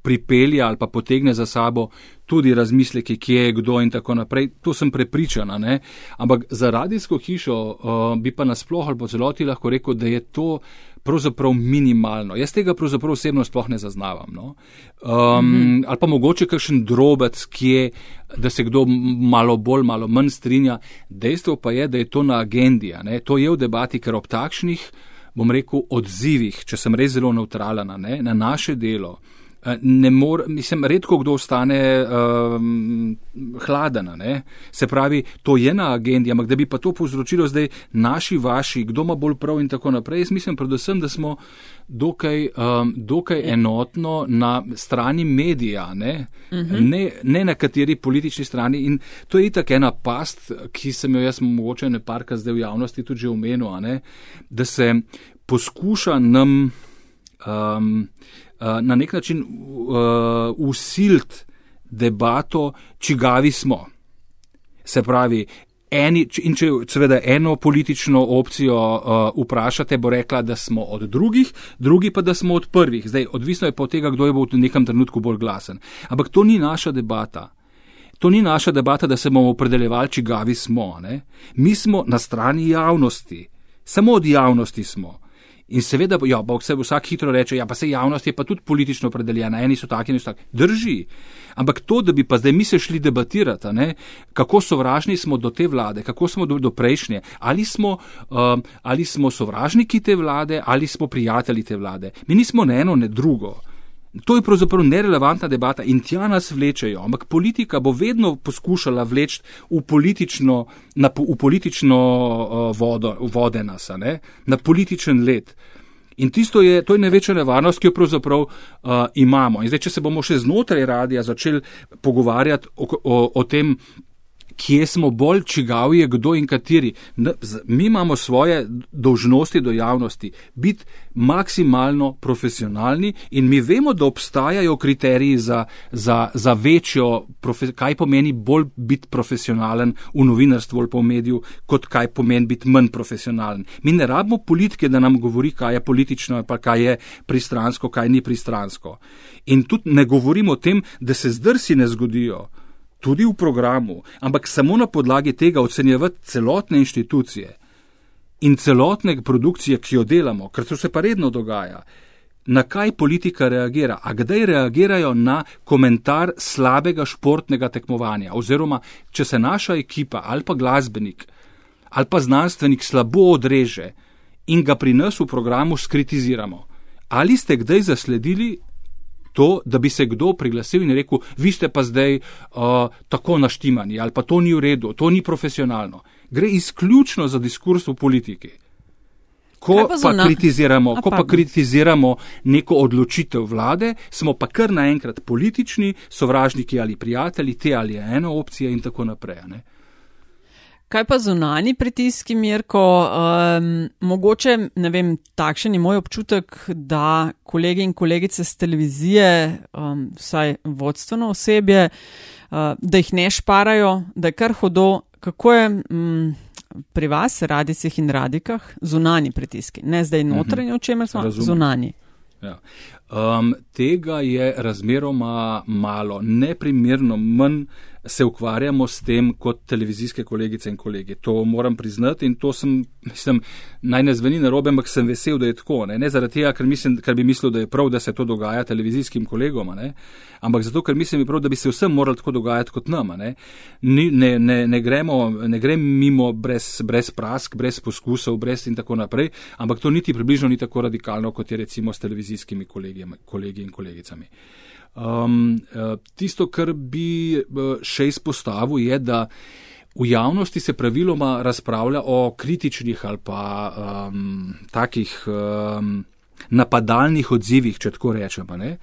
pripelje ali pa potegne za sabo tudi razmisleke, kje je kdo in tako naprej. To sem prepričana. Ne? Ampak za radijsko hišo uh, bi pa nasploh ali po celoti lahko rekel, da je to pravzaprav minimalno. Jaz tega pravzaprav osebno sploh ne zaznavam. No? Um, mm -hmm. Ali pa mogoče kakšen drobec, kje, da se kdo malo bolj, malo manj strinja. Dejstvo pa je, da je to na agendi. To je v debati, ker ob takšnih, bom rekel, odzivih, če sem res zelo neutralna, ne, na naše delo. Eh, Ne mor, mislim, redko kdo ostane um, hladen. Ne? Se pravi, to je na agendi, ampak da bi pa to povzročilo zdaj naši, vaši, kdo ima bolj prav in tako naprej. Jaz mislim predvsem, da smo dokaj, um, dokaj enotno na strani medija, ne? Uh -huh. ne, ne na kateri politični strani. In to je itak ena past, ki sem jo jaz mogoče neparka zdaj v javnosti tudi že omenil, ne? da se poskuša nam um, na nek način uh, usilt debato, čigavi smo. Se pravi, eni, in če seveda eno politično opcijo uh, vprašate, bo rekla, da smo od drugih, drugi pa, da smo od prvih. Zdaj, odvisno je pa od tega, kdo je bo v nekem trenutku bolj glasen. Ampak to ni naša debata. To ni naša debata, da se bomo opredeljevali, čigavi smo. Ne? Mi smo na strani javnosti, samo od javnosti smo. In seveda, ja, bo vse vsak hitro reče, ja, pa se javnost je pa tudi politično opredeljena, eni so taki, eni so taki. Drži. Ampak to, da bi pa zdaj mi se šli debatirati, ne, kako sovražni smo do te vlade, kako smo do, do prejšnje, ali smo, um, ali smo sovražniki te vlade, ali smo prijatelji te vlade. Mi nismo ne eno, ne drugo. To je pravzaprav nerelevantna debata in tja nas vlečejo, ampak politika bo vedno poskušala vleči v politično, na, v politično uh, vodo, vode nas, ne? na političen led. In tisto je, to je največja nevarnost, ki jo pravzaprav uh, imamo. In zdaj, če se bomo še znotraj radija začeli pogovarjati o, o, o tem, kje smo bolj, čigav je kdo in kateri. Mi imamo svoje dožnosti do javnosti, biti maksimalno profesionalni in mi vemo, da obstajajo kriteriji za, za, za večjo, kaj pomeni bolj biti profesionalen v novinarstvu ali pa v mediju, kot kaj pomeni biti manj profesionalen. Mi ne rabimo politike, da nam govori, kaj je politično, pa kaj je pristransko, kaj ni pristransko. In tudi ne govorimo o tem, da se zdrsi ne zgodijo tudi v programu, ampak samo na podlagi tega ocenjevati celotne inštitucije in celotne produkcije, ki jo delamo, ker to se pa redno dogaja. Na kaj politika reagira? A kdaj reagirajo na komentar slabega športnega tekmovanja? Oziroma, če se naša ekipa ali pa glasbenik ali pa znanstvenik slabo odreže in ga pri nas v programu skritiziramo. Ali ste kdaj zasledili to, da bi se kdo priglasil in rekel, vi ste pa zdaj uh, tako naštimani ali pa to ni v redu, to ni profesionalno. Gre izključno za diskurs v politiki. Ko pa, pa, kritiziramo, ko pa kritiziramo neko odločitev vlade, smo pa kar naenkrat politični, sovražniki ali prijatelji, te ali ena opcija in tako naprej. Ne? Kaj pa zunani pritiski, Mirko? Um, mogoče, ne vem, takšen je moj občutek, da kolegi in kolegice z televizije, um, vsaj vodstveno osebje, uh, da jih ne šparajo, da je kar hodo. Kako je um, pri vas, radicih in radikah, zunani pritiski? Ne zdaj mhm. notranji, o čemer smo, Razumem. zunani. Ja. Um, tega je razmeroma malo, neprimerno manj se ukvarjamo s tem kot televizijske kolegice in kolegi. To moram priznati in to sem, mislim, naj ne zveni na robe, ampak sem vesel, da je tako. Ne, ne zaradi tega, ker, mislim, ker bi mislil, da je prav, da se to dogaja televizijskim kolegom, ne? ampak zato, ker mislim, prav, da bi se vsem morali tako dogajati kot nama. Ne, ne, ne, ne, gremo, ne grem mimo brez, brez prask, brez poskusov, brez in tako naprej, ampak to niti približno ni tako radikalno, kot je recimo s televizijskimi kolegi, kolegi in kolegicami. Um, tisto, kar bi eh, še izpostavil, je, da v javnosti se praviloma razpravlja o kritičnih ali pa um, takih um, napadalnih odzivih, če tako rečemo. Ne?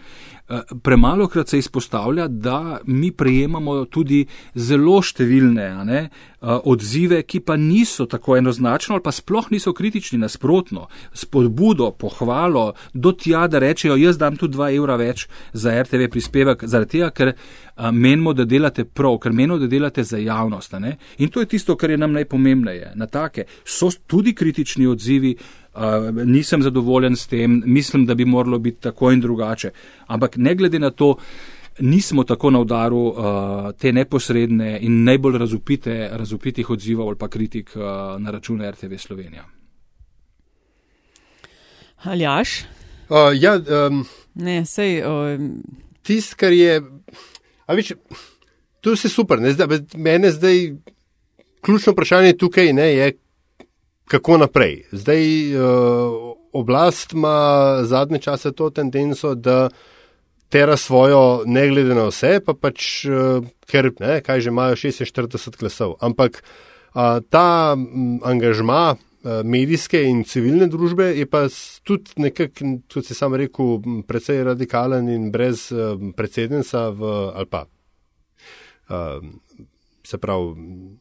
Eh, premalo krat se izpostavlja, da mi prejemamo tudi zelo številne ne, eh, odzive, ki pa niso tako enoznačno ali pa sploh niso kritični, nasprotno, spodbudo, pohvalo, do tja, da rečejo, jaz dam tu 2 evra več za RTV prispevek, zaradi tega, ker eh, menimo, da delate prav, ker menimo, da delate za javnost. Ne. In to je tisto, kar je nam najpomembneje. Na take so tudi kritični odzivi, nisem zadovoljen s tem, mislim, da bi moralo biti tako in drugače. Ampak ne glede na to, nismo tako na udaru uh, te neposredne in najbolj razupite, razupitih odzivov ali pa kritik uh, na račun RTV Slovenija. Aljaš? Uh, ja, um, ne, sej. Um... Tisto, kar je. Vič, to je vse super. Mene zdaj ključno vprašanje tukaj ne, je, kako naprej. Zdaj uh, oblast ima zadnje čase to tendenco, da tera svojo, ne glede na vse, pa pač, uh, ker ne, kaj že imajo 46 glasov. Ampak uh, ta angažma medijske in civilne družbe je pa tudi nekako, kot si sam rekel, precej radikalen in brez predsednica v Alpa. Uh, se pravi,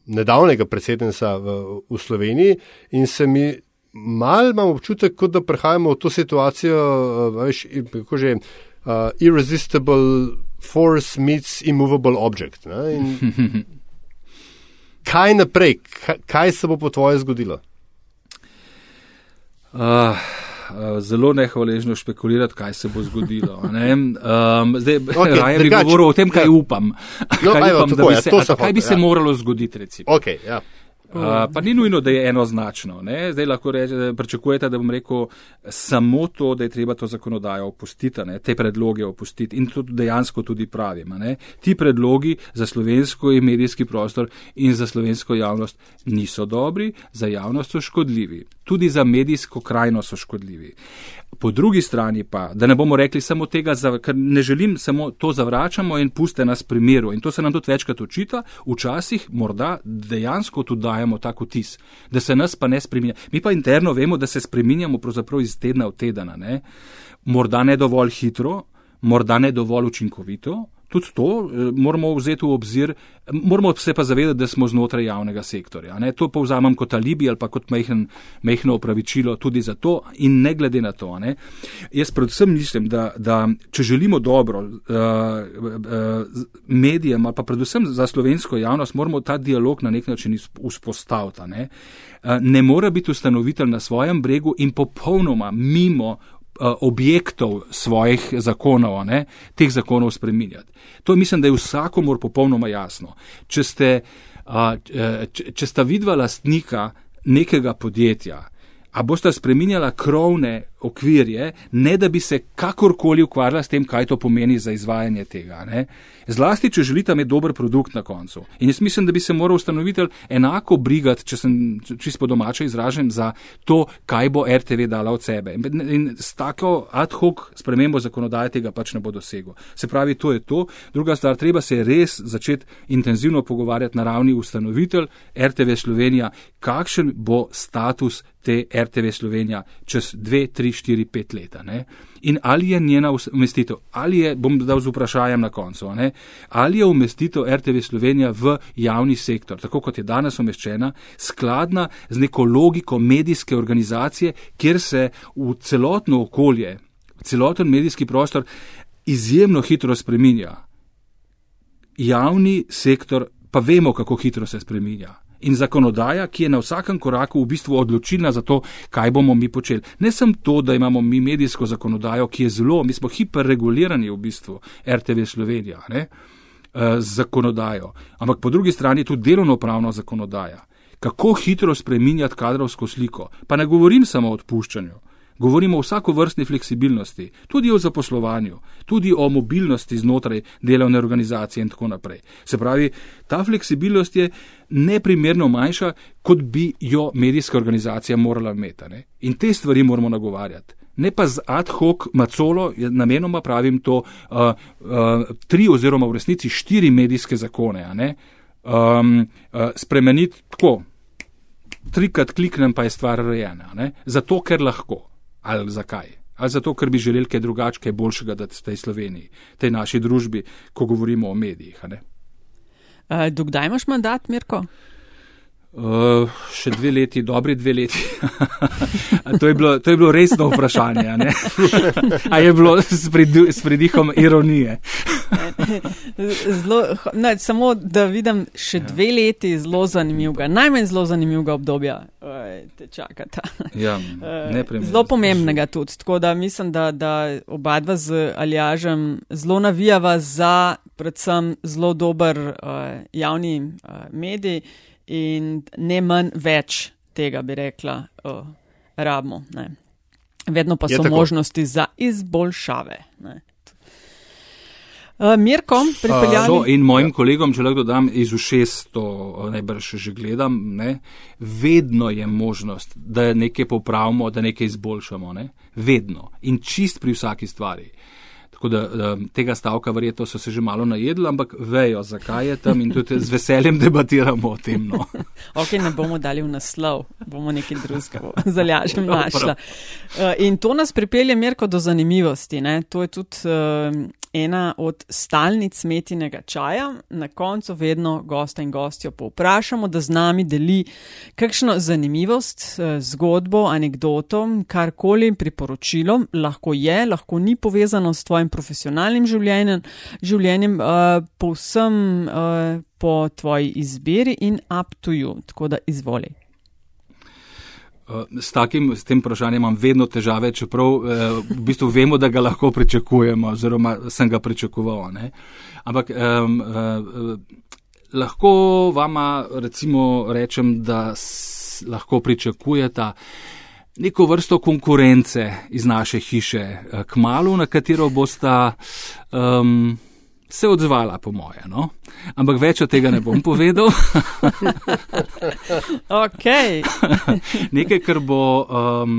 nedavnega predsednika v, v Sloveniji in se mi mal imam občutek, kot da prehajamo v to situacijo, uh, veš, kako že, uh, irresistible force meets immovable object. kaj naprej, kaj, kaj se bo po tvoje zgodilo? Uh. Eh, zelo nehvaležno špekulirati, kaj se bo zgodilo. Um, zdaj, okay, raje bi govoril o tem, kaj ja. upam. No, kaj, upam, tako, ja, se, kaj bi se ja. moralo zgoditi, recimo. Okay, ja. Uh, pa ni nujno, da je enoznačno. Ne? Zdaj lahko reče, pričakujete, da bom rekel samo to, da je treba to zakonodajo opustiti, ne? te predloge opustiti in to dejansko tudi pravim. Ne? Ti predlogi za slovensko in medijski prostor in za slovensko javnost niso dobri, za javnost so škodljivi. Tudi za medijsko krajino so škodljivi. Po drugi strani pa, da ne bomo rekli samo tega, ker ne želim samo to zavračamo in puste nas pri miru. In to se nam tudi večkrat očita, včasih morda dejansko tudi dajemo tako tis, da se nas pa ne spreminja. Mi pa interno vemo, da se spreminjamo pravzaprav iz tedna v teden. Morda ne dovolj hitro, morda ne dovolj učinkovito, Tudi to eh, moramo vzeti v obzir, moramo se pa zavedati, da smo znotraj javnega sektorja. Ne? To povzamem kot alibi ali pa kot mehen, mehno opravičilo tudi za to in ne glede na to. Ne? Jaz predvsem mislim, da, da če želimo dobro uh, uh, medijem ali pa predvsem za slovensko javnost, moramo ta dialog na nek način vzpostaviti. Ne? Uh, ne more biti ustanovitelj na svojem bregu in popolnoma mimo objektov svojih zakonov, ne, teh zakonov spreminjati. To mislim, da je vsakomor popolnoma jasno. Če, ste, eh, če sta vidva lastnika nekega podjetja, a boste spreminjala krovne okvirje, ne da bi se kakorkoli ukvarjala s tem, kaj to pomeni za izvajanje tega. Ne? Zlasti, če želite imeti dober produkt na koncu. In jaz mislim, da bi se moral ustanovitelj enako brigati, če sem čisto po domače izražen, za to, kaj bo RTV dala od sebe. In s tako ad hoc spremembo zakonodaje tega pač ne bo dosegel. Se pravi, to je to. Druga stvar, treba se res začeti intenzivno pogovarjati na ravni ustanovitelj RTV Slovenija, kakšen bo status te RTV Slovenija čez dve, tri, štiri, pet leta. Ne? In ali je njena umestitev, ali je, bom dal z vprašanjem na koncu, ne? ali je umestitev RTV Slovenija v javni sektor, tako kot je danes umeščena, skladna z neko logiko medijske organizacije, kjer se v celotno okolje, celoten medijski prostor izjemno hitro spreminja. Javni sektor pa vemo, kako hitro se spreminja in zakonodaja, ki je na vsakem koraku v bistvu odločilna za to, kaj bomo mi počeli. Ne samo to, da imamo mi medijsko zakonodajo, ki je zelo, mi smo hiperregulirani v bistvu RTV Slovenija ne, eh, z zakonodajo, ampak po drugi strani tudi delovno-pravno zakonodaja. Kako hitro spreminjati kadrovsko sliko? Pa ne govorim samo o odpuščanju. Govorimo o vsako vrstni fleksibilnosti, tudi o zaposlovanju, tudi o mobilnosti znotraj delovne organizacije in tako naprej. Se pravi, ta fleksibilnost je neprimerno manjša, kot bi jo medijska organizacija morala imeti. Ne? In te stvari moramo nagovarjati. Ne pa z ad hoc macolo, namenoma pravim to, uh, uh, tri oziroma v resnici štiri medijske zakone, um, uh, spremeniti tako. Trikrat kliknem, pa je stvar rejena. Zato, ker lahko. Ali zakaj? Ali zato, ker bi želeli kaj drugače, kaj boljšega, da ste v Sloveniji, tej naši družbi, ko govorimo o medijih. Uh, dokdaj imaš mandat, Mirko? Uh, še dve leti, dobri dve leti. to, je bilo, to je bilo resno vprašanje. A je bilo s, prid, s pridihom ironije? zlo, ne, samo da vidim še ja. dve leti zelo zanimivega, najmanj zelo zanimivega obdobja, te čakata. Ja, zelo pomembnega tudi. Tako da mislim, da, da oba dva z Aljažem zelo navijava za predvsem zelo dober uh, javni uh, medij in ne manj več tega, bi rekla, uh, rabimo. Ne. Vedno pa Je so tako. možnosti za izboljšave. Ne. Uh, Mirko, pripeljani. Uh, in mojim kolegom, če lahko dodam iz ušes, to najbrž že gledam, ne, vedno je možnost, da nekaj popravimo, da nekaj izboljšamo. Ne. Vedno in čist pri vsaki stvari. Tako da, da tega stavka verjetno so se že malo najedli, ampak vejo, zakaj je tam in tudi z veseljem debatiramo o tem. No. ok, ne bomo dali v naslov, bomo nekaj drugega zalažem našla. Uh, in to nas pripelje, Mirko, do zanimivosti. Ne? To je tudi uh, ena od stalnic metinega čaja. Na koncu vedno gosta in gostjo povprašamo, da z nami deli kakšno zanimivost, uh, zgodbo, anegdoto, karkoli priporočilo. Lahko je, lahko ni povezano s tvojim profesionalnim življenjem, življenjem uh, povsem uh, po tvoji izbiri in up to you. Tako da izvoli. Eh, s, takim, s tem vprašanjem imam vedno težave, čeprav eh, v bistvu vemo, da ga lahko pričakujemo, oziroma sem ga pričakoval. Ne? Ampak eh, eh, lahko vama recimo rečem, da s, lahko pričakujete neko vrsto konkurence iz naše hiše, eh, k malu, na katero bosta um, se odzvala, po moje. No? Ampak več od tega ne bom povedal. okay. Nekaj, kar bo, um,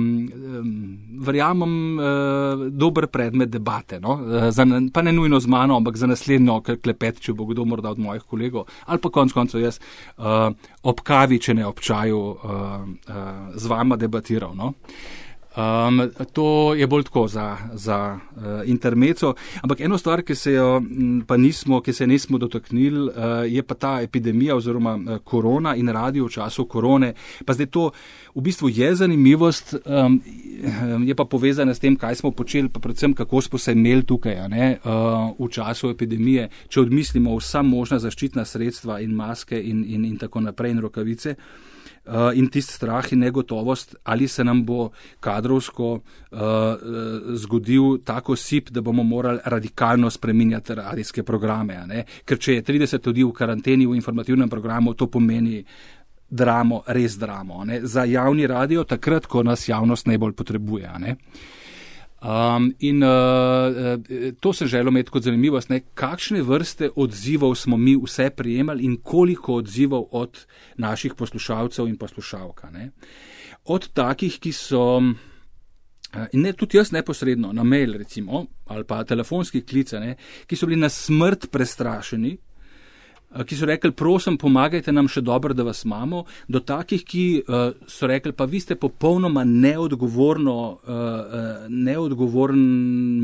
verjamem, uh, dober predmet debate. No? Uh, za, pa ne nujno z mano, ampak za naslednjo klepet, če bo kdo morda od mojih kolegov ali pa konc koncev jaz uh, ob kavi, če ne ob čaju, uh, uh, z vama debatiral. No? Um, to je bolj tako za, za uh, intermeco. Ampak eno stvar, ki se jo pa nismo, ki se nismo dotaknili, uh, je pa ta epidemija oziroma uh, korona in radio v času korone. Pa zdaj to v bistvu je zanimivost, um, je pa povezana s tem, kaj smo počeli, pa predvsem kako smo se imeli tukaj ne, uh, v času epidemije, če odmislimo vsa možna zaščitna sredstva in maske in, in, in tako naprej in rokavice. Uh, in tisti strah in negotovost, ali se nam bo kadrovsko uh, zgodil tako sip, da bomo morali radikalno spreminjati radijske programe. Ker če je 30 ljudi v karanteni v informativnem programu, to pomeni dramo, res dramo. Ne? Za javni radio, takrat, ko nas javnost najbolj potrebuje. Ne? Um, in uh, to sem želel imeti kot zanimivost, ne, kakšne vrste odzivov smo mi vse prijemali in koliko odzivov od naših poslušalcev in poslušalka. Ne. Od takih, ki so, in ne tudi jaz neposredno, na mail recimo, ali pa telefonski klice, ne, ki so bili na smrt prestrašeni, Eh, ki so rekli, prosim, pomagajte nam še dobro, da vas imamo, do takih, ki uh, so rekli, pa vi ste popolnoma neodgovorno, uh, neodgovoren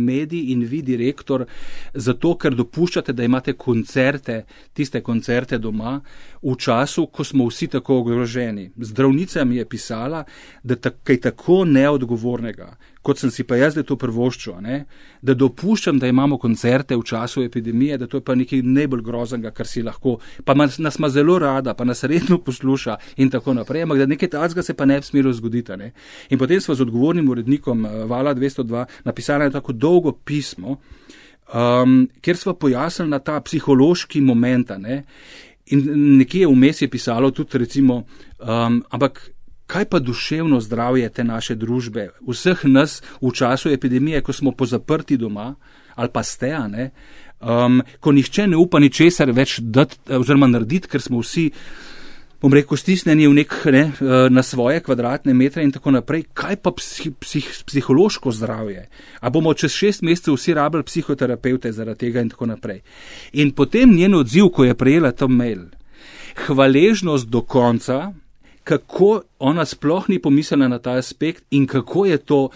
medij in vi direktor, zato ker dopuščate, da imate koncerte, tiste koncerte doma, v času, ko smo vsi tako ogroženi. Zdravnica mi je pisala, da je kaj tako neodgovornega, kot sem si pa jaz zdaj to prvoščil, ne? da dopuščam, da imamo koncerte v času epidemije, da to je pa nekaj najbolj groznega, kar si lahko, pa nas ima zelo rada, pa nas redno posluša in tako naprej, ampak da nekaj tazga se pa ne bi smelo zgoditi. Ne? In potem smo z odgovornim urednikom eh, Vala 202 napisali tako dolgo pismo, um, kjer smo pojasnili na ta psihološki moment. In nekje vmes je pisalo tudi, recimo, um, ampak kaj pa duševno zdravje te naše družbe, vseh nas v času epidemije, ko smo pozaprti doma ali pa ste, ne, um, ko nihče ne upa ničesar več dati oziroma narediti, ker smo vsi. Bom rekel, stisnjeni v nek ne, na svoje kvadratne metre in tako naprej. Kaj pa psih, psih, psihološko zdravje? A bomo čez šest mesecev vsi rabili psihoterapeute zaradi tega in tako naprej? In potem njen odziv, ko je prejela ta mail. Hvaležnost do konca, kako ona sploh ni pomislila na ta aspekt in kako je to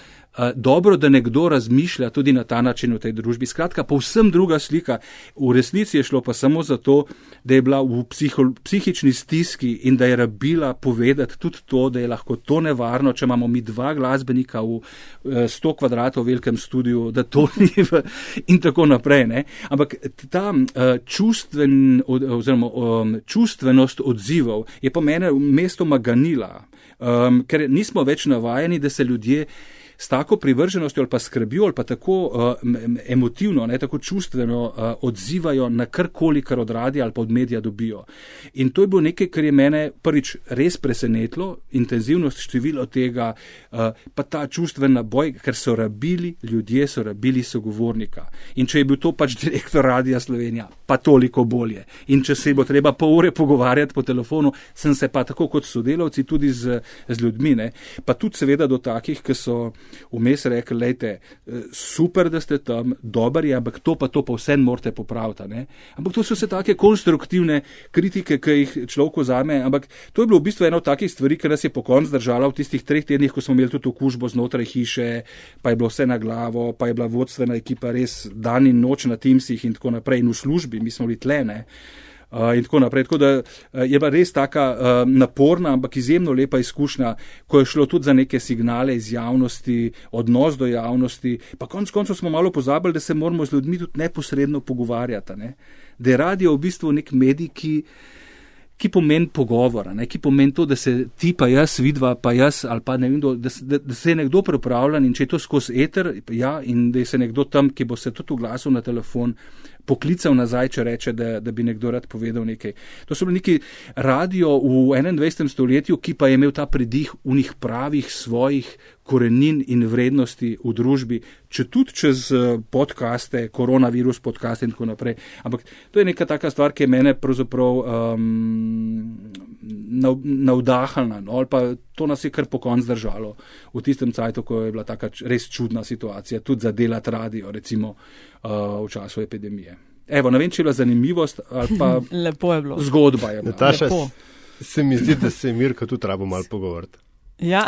dobro, da nekdo razmišlja tudi na ta način v tej družbi. Skratka, povsem druga slika. V resnici je šlo pa samo zato, da je bila v psiho, psihični stiski in da je rabila povedati tudi to, da je lahko to nevarno, če imamo mi dva glasbenika v 100 eh, kvadratov velikem studiu, da to ni v in tako naprej. Ne? Ampak ta uh, čustven, oziroma um, čustvenost odzivov je po mene mestoma ganila, um, ker nismo več navajeni, da se ljudje s tako privrženostjo ali pa skrbijo ali pa tako uh, emotivno, ne, tako čustveno uh, odzivajo na karkoli, kar od radia ali pa od medija dobijo. In to je bilo nekaj, kar je mene prvič res presenetilo, intenzivnost število tega, uh, pa ta čustvena boj, ker so rabili, ljudje so rabili sogovornika. In če je bil to pač direktor Radia Slovenija, pa toliko bolje. In če se bo treba pol ure pogovarjati po telefonu, sem se pa tako kot sodelavci tudi z, z ljudmi, ne, pa tudi seveda do takih, ki so vmes rekli, lejte, eh, super, da ste tam, dober je, ampak to pa to pa vse morate popraviti. Ne? Ampak to so vse take konstruktivne kritike, ki jih človek vzame. Ampak to je bilo v bistvu ena od takih stvari, ki nas je po koncu zdržala v tistih treh tednih, ko smo imeli tudi okužbo znotraj hiše, pa je bilo vse na glavo, pa je bila vodstvena ekipa res dan in noč na Teamsih in tako naprej in v službi, mi smo bili tlene. Uh, in tako naprej. Tako da je bila res taka uh, naporna, ampak izjemno lepa izkušnja, ko je šlo tudi za neke signale iz javnosti, odnos do javnosti. Pa konec koncev smo malo pozabili, da se moramo z ljudmi tudi neposredno pogovarjati. Ne? Da je radio v bistvu nek medij, ki. Ki pomeni pogovor, ne, ki pomeni to, da se ti, pa jaz, vidva, pa jaz, ali pa ne vem, da, da, da se je nekdo pripravljen in če je to skozi eter, ja, in da je se nekdo tam, ki bo se tudi oglasil na telefon, poklical nazaj, če reče, da, da bi nekdo rad povedal nekaj. To so bili neki radio v 21. stoletju, ki pa je imel ta pridih v njih pravih svojih korenin in vrednosti v družbi, če tudi čez eh, podkaste, koronavirus podkaste in tako naprej. Ampak to je neka taka stvar, ki je mene pravzaprav um, navdahnila, no, ali pa to nas je kar po koncu zdržalo v tistem cajtu, ko je bila taka res čudna situacija, tudi za delati radio, recimo uh, v času epidemije. Evo, ne vem, če je bila zanimivost ali pa Lepo je bilo. zgodba. Je Nataša, se mi zdi, da se je Mirka tudi rabo malo pogovoriti. Ja,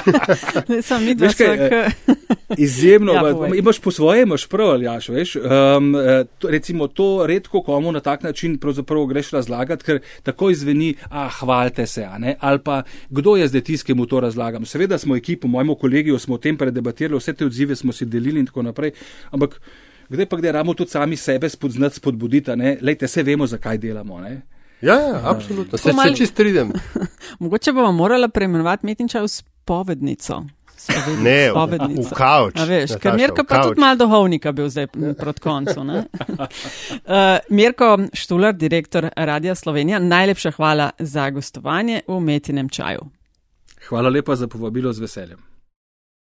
sem mi dva kaj, vsak. Izjemno, Ja, povej. imaš po svoje, imaš prav, ali jaš, veš. Um, eh, to, recimo to redko komu na tak način pravzaprav greš razlagati, ker tako izveni, ah, hvalite se, a ne, ali pa kdo je zdaj tisti, ki mu to razlagam. Seveda smo ekipo, mojemu kolegiju smo o tem predebatirali, vse te odzive smo si delili in tako naprej, ampak kdaj pa kdaj ramo tudi sami sebe spodznati, spodbuditi, a ne, lejte, vse vemo, zakaj delamo, ne. Ja, ja, absolutno. Se, malo- se čist stridem. Mogoče bomo morala preimenovati Metinča v spovednico. Spovednico. Ne, v, spovednico. v kavč. A veš, ker Nataša, Mirka v pa tudi malo duhovnika bil zdaj proti koncu. ne? uh, Mirko Štular, direktor Radia Slovenija, najlepša hvala za gostovanje v Metinem čaju. Hvala lepa za povabilo z veseljem.